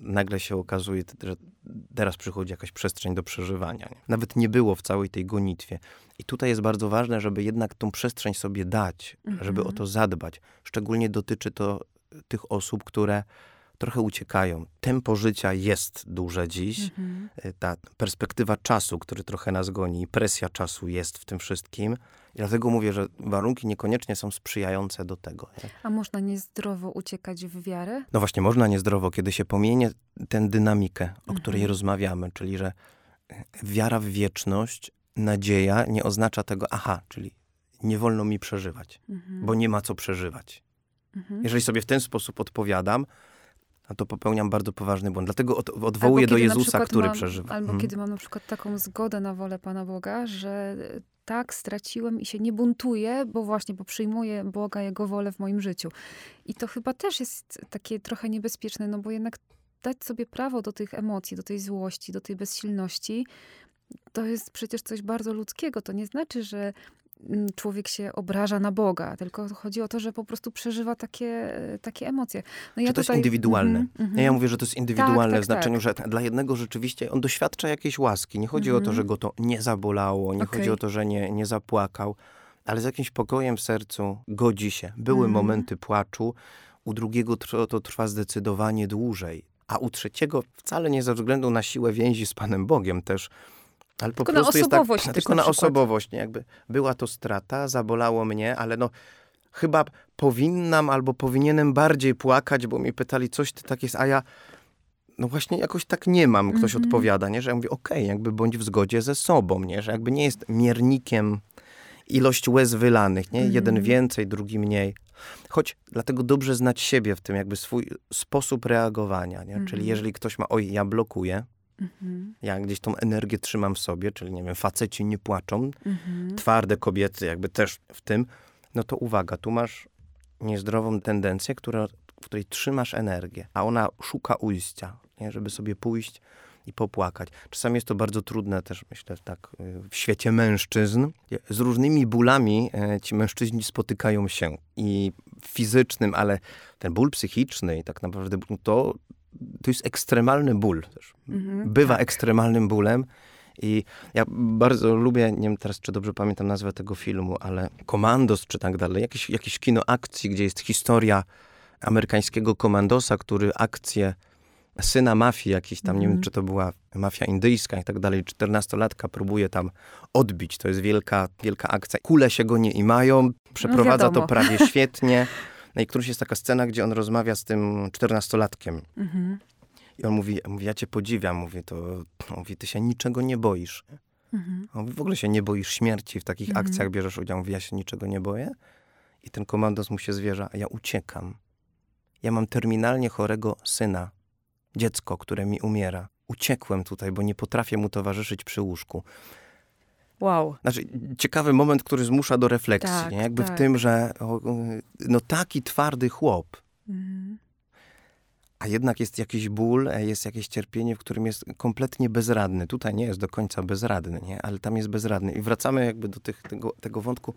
nagle się okazuje, że teraz przychodzi jakaś przestrzeń do przeżywania. Nie? Nawet nie było w całej tej gonitwie. I tutaj jest bardzo ważne, żeby jednak tą przestrzeń sobie dać, mhm. żeby o mhm. to zadbać. Szczególnie dotyczy to tych osób, które trochę uciekają. Tempo życia jest duże dziś. Mhm. Ta perspektywa czasu, który trochę nas goni, presja czasu jest w tym wszystkim. I dlatego mówię, że warunki niekoniecznie są sprzyjające do tego. Nie? A można niezdrowo uciekać w wiarę? No właśnie, można niezdrowo, kiedy się pomienie tę dynamikę, o mhm. której rozmawiamy, czyli że wiara w wieczność, nadzieja nie oznacza tego, aha, czyli nie wolno mi przeżywać, mhm. bo nie ma co przeżywać. Mhm. Jeżeli sobie w ten sposób odpowiadam, no to popełniam bardzo poważny błąd. Dlatego od, odwołuję do Jezusa, który mam, przeżywa. Albo hmm. kiedy mam na przykład taką zgodę na wolę Pana Boga, że tak, straciłem i się nie buntuję, bo właśnie, bo przyjmuję Boga, Jego wolę w moim życiu. I to chyba też jest takie trochę niebezpieczne, no bo jednak dać sobie prawo do tych emocji, do tej złości, do tej bezsilności, to jest przecież coś bardzo ludzkiego. To nie znaczy, że człowiek się obraża na Boga, tylko chodzi o to, że po prostu przeżywa takie, takie emocje. No ja to tutaj... jest indywidualne. Mm -hmm, ja mówię, że to jest indywidualne tak, tak, w znaczeniu, tak. że dla jednego rzeczywiście on doświadcza jakiejś łaski. Nie chodzi mm -hmm. o to, że mhm. go to nie zabolało, nie okay. chodzi o to, że nie, nie zapłakał, ale z jakimś pokojem w sercu godzi się. Były mm -hmm. momenty płaczu, u drugiego to trwa zdecydowanie dłużej, a u trzeciego wcale nie ze względu na siłę więzi z Panem Bogiem też ale po tylko prostu na osobowość jest tak, Tylko na, na osobowość, nie? Jakby była to strata, zabolało mnie, ale no chyba powinnam albo powinienem bardziej płakać, bo mi pytali, coś ty tak jest, a ja no właśnie jakoś tak nie mam, ktoś mm -hmm. odpowiada, nie? Że ja mówię, okej, okay, jakby bądź w zgodzie ze sobą, nie? Że jakby nie jest miernikiem ilość łez wylanych, nie? Mm -hmm. Jeden więcej, drugi mniej. Choć dlatego dobrze znać siebie w tym, jakby swój sposób reagowania, nie? Mm -hmm. Czyli mhm. jeżeli ktoś ma, oj, ja blokuję, Mhm. Ja gdzieś tą energię trzymam w sobie, czyli nie wiem, faceci nie płaczą, mhm. twarde kobiety jakby też w tym, no to uwaga, tu masz niezdrową tendencję, która, w której trzymasz energię, a ona szuka ujścia, nie? żeby sobie pójść i popłakać. Czasami jest to bardzo trudne też, myślę, tak y, w świecie mężczyzn. Z różnymi bólami e, ci mężczyźni spotykają się i fizycznym, ale ten ból psychiczny i tak naprawdę to to jest ekstremalny ból też. Mhm, Bywa tak. ekstremalnym bólem. I ja bardzo lubię, nie wiem teraz, czy dobrze pamiętam nazwę tego filmu, ale Komandos czy tak dalej, jakieś, jakieś kino akcji, gdzie jest historia amerykańskiego komandosa, który akcję syna mafii jakiś tam, nie wiem, mhm. czy to była mafia indyjska i tak dalej, czternastolatka próbuje tam odbić. To jest wielka, wielka akcja. Kule się go nie imają, przeprowadza no to prawie świetnie. No i którąś jest taka scena, gdzie on rozmawia z tym czternastolatkiem. Mhm. I on mówi, mówi, ja cię podziwiam, mówi, to, mówi, ty się niczego nie boisz. Mhm. On mówi, w ogóle się nie boisz śmierci, w takich mhm. akcjach bierzesz udział. Mówi, ja się niczego nie boję. I ten komandos mu się zwierza, a ja uciekam. Ja mam terminalnie chorego syna, dziecko, które mi umiera. Uciekłem tutaj, bo nie potrafię mu towarzyszyć przy łóżku. Wow. Znaczy, ciekawy moment, który zmusza do refleksji. Tak, nie? Jakby tak. w tym, że o, no taki twardy chłop. Mhm. A jednak jest jakiś ból, e, jest jakieś cierpienie, w którym jest kompletnie bezradny. Tutaj nie jest do końca bezradny, nie? ale tam jest bezradny. I wracamy jakby do tych, tego, tego wątku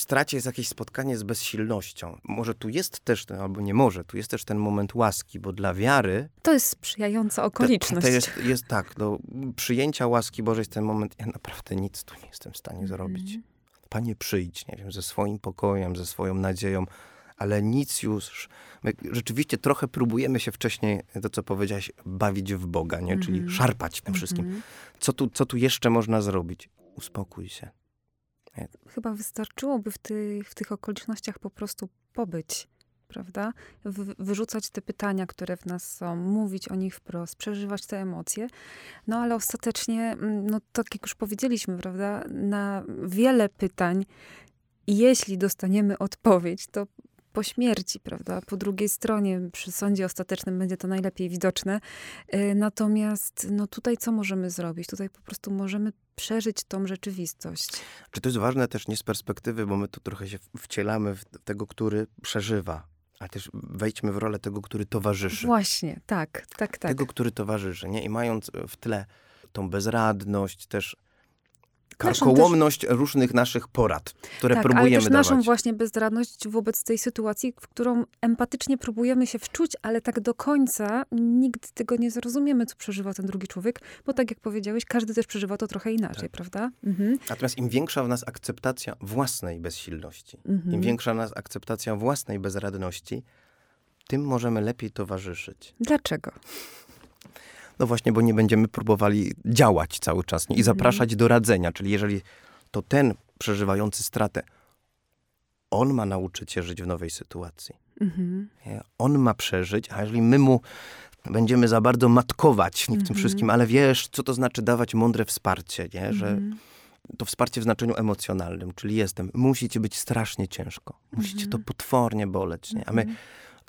stracie jest jakieś spotkanie z bezsilnością. Może tu jest też, ten, albo nie może, tu jest też ten moment łaski, bo dla wiary... To jest sprzyjająca okoliczność. To, jest, jest tak, do przyjęcia łaski Bożej jest ten moment, ja naprawdę nic tu nie jestem w stanie mm. zrobić. Panie, przyjdź, nie wiem, ze swoim pokojem, ze swoją nadzieją, ale nic już... My rzeczywiście trochę próbujemy się wcześniej, to co powiedziałaś, bawić w Boga, nie? czyli mm -hmm. szarpać tym wszystkim. Mm -hmm. Co, tu, co tu jeszcze można zrobić? Uspokój się Chyba wystarczyłoby w tych, w tych okolicznościach po prostu pobyć, prawda? wyrzucać te pytania, które w nas są, mówić o nich wprost, przeżywać te emocje. No ale ostatecznie, mm, no tak jak już powiedzieliśmy, prawda, na wiele pytań jeśli dostaniemy odpowiedź, to po śmierci, prawda? Po drugiej stronie, przy sądzie ostatecznym będzie to najlepiej widoczne. Y, natomiast no tutaj co możemy zrobić? Tutaj po prostu możemy przeżyć tą rzeczywistość. Czy to jest ważne też nie z perspektywy, bo my tu trochę się wcielamy w tego, który przeżywa, ale też wejdźmy w rolę tego, który towarzyszy. Właśnie, tak, tak, tak. Tego, który towarzyszy, nie? I mając w tle tą bezradność, też karkołomność też... różnych naszych porad, które tak, próbujemy ale też dawać. naszą właśnie bezradność wobec tej sytuacji, w którą empatycznie próbujemy się wczuć, ale tak do końca nigdy tego nie zrozumiemy, co przeżywa ten drugi człowiek, bo tak jak powiedziałeś, każdy też przeżywa to trochę inaczej, tak. prawda? Mhm. Natomiast im większa w nas akceptacja własnej bezsilności, mhm. im większa w nas akceptacja własnej bezradności, tym możemy lepiej towarzyszyć. Dlaczego? No właśnie, bo nie będziemy próbowali działać cały czas nie? i mhm. zapraszać do radzenia. Czyli jeżeli to ten przeżywający stratę, on ma nauczyć się żyć w nowej sytuacji. Mhm. On ma przeżyć, a jeżeli my mu będziemy za bardzo matkować w mhm. tym wszystkim, ale wiesz, co to znaczy dawać mądre wsparcie, nie? że mhm. to wsparcie w znaczeniu emocjonalnym, czyli jestem, musi ci być strasznie ciężko, musi cię to potwornie boleć, nie? a my mhm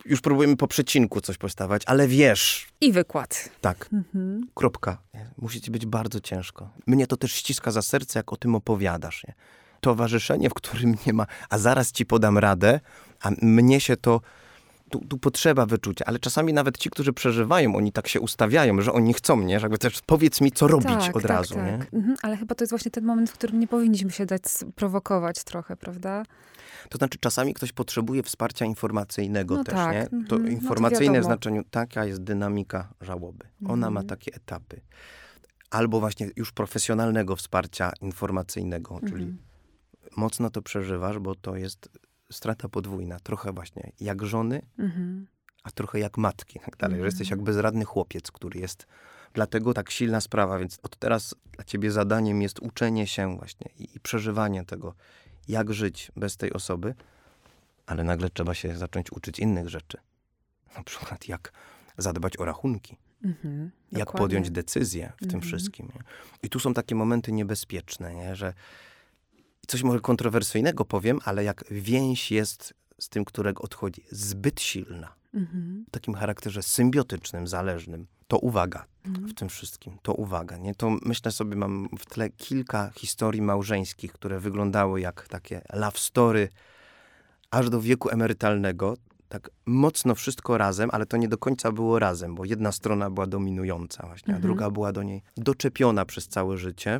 już próbujemy po przecinku coś postawać, ale wiesz. I wykład. Tak. Mhm. Kropka. Musi ci być bardzo ciężko. Mnie to też ściska za serce, jak o tym opowiadasz. Nie? Towarzyszenie, w którym nie ma, a zaraz ci podam radę, a mnie się to. Tu, tu, potrzeba wyczucia, ale czasami nawet ci, którzy przeżywają, oni tak się ustawiają, że oni chcą, nie? Że jakby też powiedz mi, co robić tak, od tak, razu, tak. nie? Mhm, ale chyba to jest właśnie ten moment, w którym nie powinniśmy się dać prowokować trochę, prawda? To znaczy czasami ktoś potrzebuje wsparcia informacyjnego no też, tak. nie? To mhm. informacyjne no to w znaczeniu, taka jest dynamika żałoby. Ona mhm. ma takie etapy. Albo właśnie już profesjonalnego wsparcia informacyjnego, mhm. czyli mocno to przeżywasz, bo to jest strata podwójna. Trochę właśnie jak żony, mhm. a trochę jak matki, tak dalej. Że jesteś mhm. jak bezradny chłopiec, który jest Dlatego tak silna sprawa, więc od teraz dla ciebie zadaniem jest uczenie się właśnie i, i przeżywanie tego, jak żyć bez tej osoby, ale nagle trzeba się zacząć uczyć innych rzeczy. Na przykład jak zadbać o rachunki, mhm, jak dokładnie. podjąć decyzję w mhm. tym wszystkim. Nie? I tu są takie momenty niebezpieczne, nie? że coś może kontrowersyjnego powiem, ale jak więź jest z tym, którego odchodzi, zbyt silna, mhm. w takim charakterze symbiotycznym, zależnym, to uwaga mhm. w tym wszystkim, to uwaga. Nie? To myślę sobie, mam w tle kilka historii małżeńskich, które wyglądały jak takie love story aż do wieku emerytalnego. Tak mocno wszystko razem, ale to nie do końca było razem, bo jedna strona była dominująca właśnie, a mhm. druga była do niej doczepiona przez całe życie.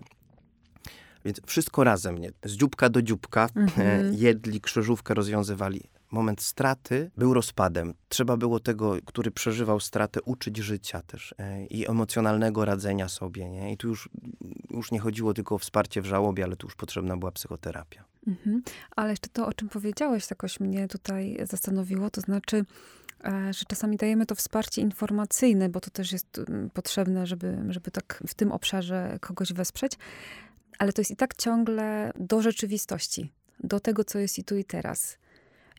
Więc wszystko razem, nie? Z dzióbka do dzióbka. Mhm. Jedli, krzyżówkę rozwiązywali moment straty był rozpadem. Trzeba było tego, który przeżywał stratę, uczyć życia też e, i emocjonalnego radzenia sobie. Nie? I tu już, już nie chodziło tylko o wsparcie w żałobie, ale tu już potrzebna była psychoterapia. Mhm. Ale jeszcze to, o czym powiedziałeś, jakoś mnie tutaj zastanowiło, to znaczy, e, że czasami dajemy to wsparcie informacyjne, bo to też jest mm, potrzebne, żeby, żeby tak w tym obszarze kogoś wesprzeć, ale to jest i tak ciągle do rzeczywistości, do tego, co jest i tu i teraz.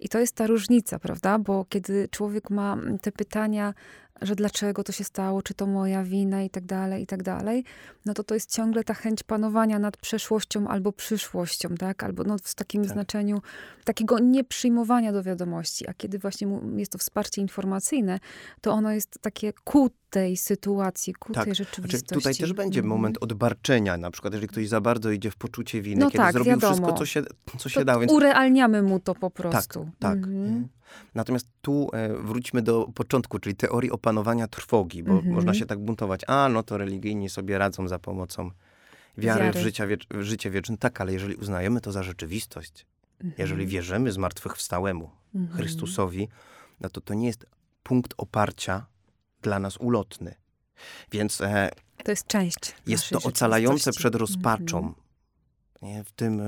I to jest ta różnica, prawda? Bo kiedy człowiek ma te pytania, że dlaczego to się stało, czy to moja wina i tak dalej, i tak dalej, no to to jest ciągle ta chęć panowania nad przeszłością albo przyszłością, tak? Albo no w takim tak. znaczeniu takiego nieprzyjmowania do wiadomości. A kiedy właśnie jest to wsparcie informacyjne, to ono jest takie ku tej sytuacji, ku tak. tej rzeczywistości. Znaczy, tutaj też będzie mhm. moment odbarczenia, na przykład jeżeli ktoś za bardzo idzie w poczucie winy, no kiedy tak, zrobił wiadomo. wszystko, co się, co się dało. Więc... Urealniamy mu to po tak, prostu. Tak, tak. Mhm. Natomiast tu e, wróćmy do początku, czyli teorii opanowania trwogi, bo mhm. można się tak buntować. A, no to religijni sobie radzą za pomocą wiary, wiary. W, życia, w życie wieczne. Tak, ale jeżeli uznajemy to za rzeczywistość, mhm. jeżeli wierzymy zmartwychwstałemu mhm. Chrystusowi, no to to nie jest punkt oparcia dla nas ulotny. Więc e, to jest część. Jest to ocalające przed rozpaczą. Mhm nie? w tym,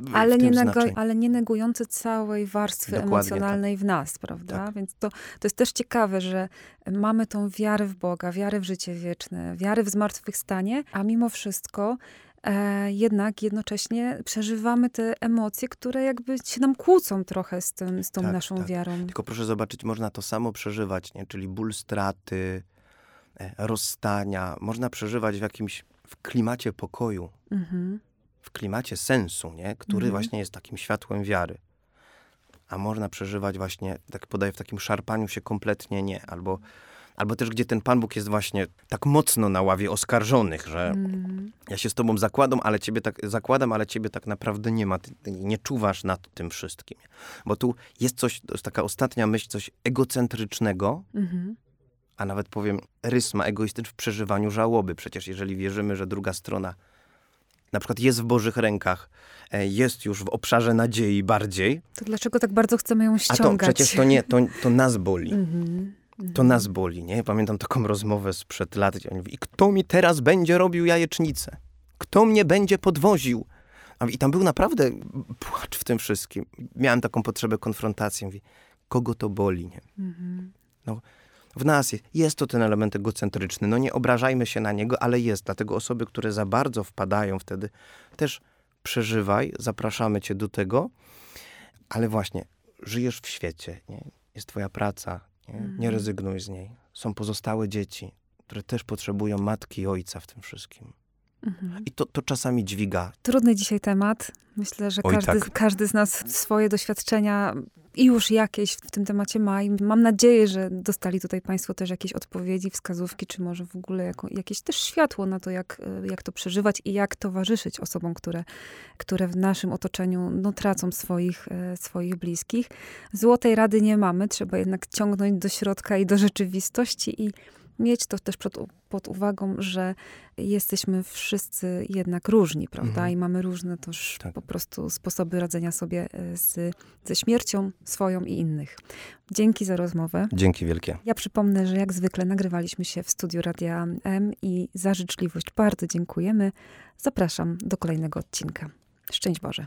w ale, tym nie ale nie negujący całej warstwy Dokładnie emocjonalnej tak. w nas, prawda? Tak. Więc to, to jest też ciekawe, że mamy tą wiarę w Boga, wiarę w życie wieczne, wiarę w zmartwychwstanie, a mimo wszystko e, jednak jednocześnie przeżywamy te emocje, które jakby się nam kłócą trochę z, tym, z tą tak, naszą tak. wiarą. Tylko proszę zobaczyć, można to samo przeżywać, nie? czyli ból straty, e, rozstania, można przeżywać w jakimś w klimacie pokoju. Mhm w klimacie sensu, nie? który Mhm. właśnie jest takim światłem wiary. A można przeżywać właśnie, tak podaję, w takim szarpaniu się kompletnie nie. Albo, albo też, gdzie ten Pan Bóg jest właśnie tak mocno na ławie oskarżonych, że Mhm. ja się z tobą zakładam, ale ciebie tak, zakładam, ale ciebie tak naprawdę nie ma. Ty, ty nie czuwasz nad tym wszystkim. Bo tu jest coś, to jest taka ostatnia myśl, coś egocentrycznego, Mhm. a nawet powiem, rys ma egoistyczny w przeżywaniu żałoby. Przecież jeżeli wierzymy, że druga strona na przykład jest w Bożych rękach, e, jest już w obszarze nadziei bardziej, To dlaczego tak bardzo chcemy ją a ściągać? to przecież to nie, to, to nas boli. Mhm. To nas boli, nie? Pamiętam taką rozmowę sprzed lat, gdzie on mówi, i kto mi teraz będzie robił jajecznicę? Kto mnie będzie podwoził? A I tam był naprawdę płacz w tym wszystkim. Miałem taką potrzebę konfrontacji. Mówi, kogo to boli, nie? Mhm. W nas jest, jest to ten element egocentryczny. No nie obrażajmy się na niego, ale jest. Dlatego osoby, które za bardzo wpadają wtedy, też przeżywaj, zapraszamy cię do tego. Ale właśnie, żyjesz w świecie, nie? jest twoja praca, nie? nie rezygnuj z niej. Są pozostałe dzieci, które też potrzebują matki i ojca w tym wszystkim. Mhm. I to, to czasami dźwiga. Trudny dzisiaj temat. Myślę, że Oj, każdy, tak. każdy z nas swoje doświadczenia już jakieś w tym temacie ma. I mam nadzieję, że dostali tutaj Państwo też jakieś odpowiedzi, wskazówki, czy może w ogóle jako, jakieś też światło na to, jak, e, jak to przeżywać i jak towarzyszyć osobom, które, które w naszym otoczeniu no, tracą swoich, e, swoich bliskich. Złotej rady nie mamy, trzeba jednak ciągnąć do środka i do rzeczywistości i mieć to też pod, pod uwagą, że jesteśmy wszyscy jednak różni, prawda? Mhm. I mamy różne też Tak. po prostu sposoby radzenia sobie e, z, ze śmiercią swoją i innych. Dzięki za rozmowę. Dzięki wielkie. Ja przypomnę, że jak zwykle nagrywaliśmy się w studiu Radia M i za życzliwość bardzo dziękujemy. Zapraszam do kolejnego odcinka. Szczęść Boże.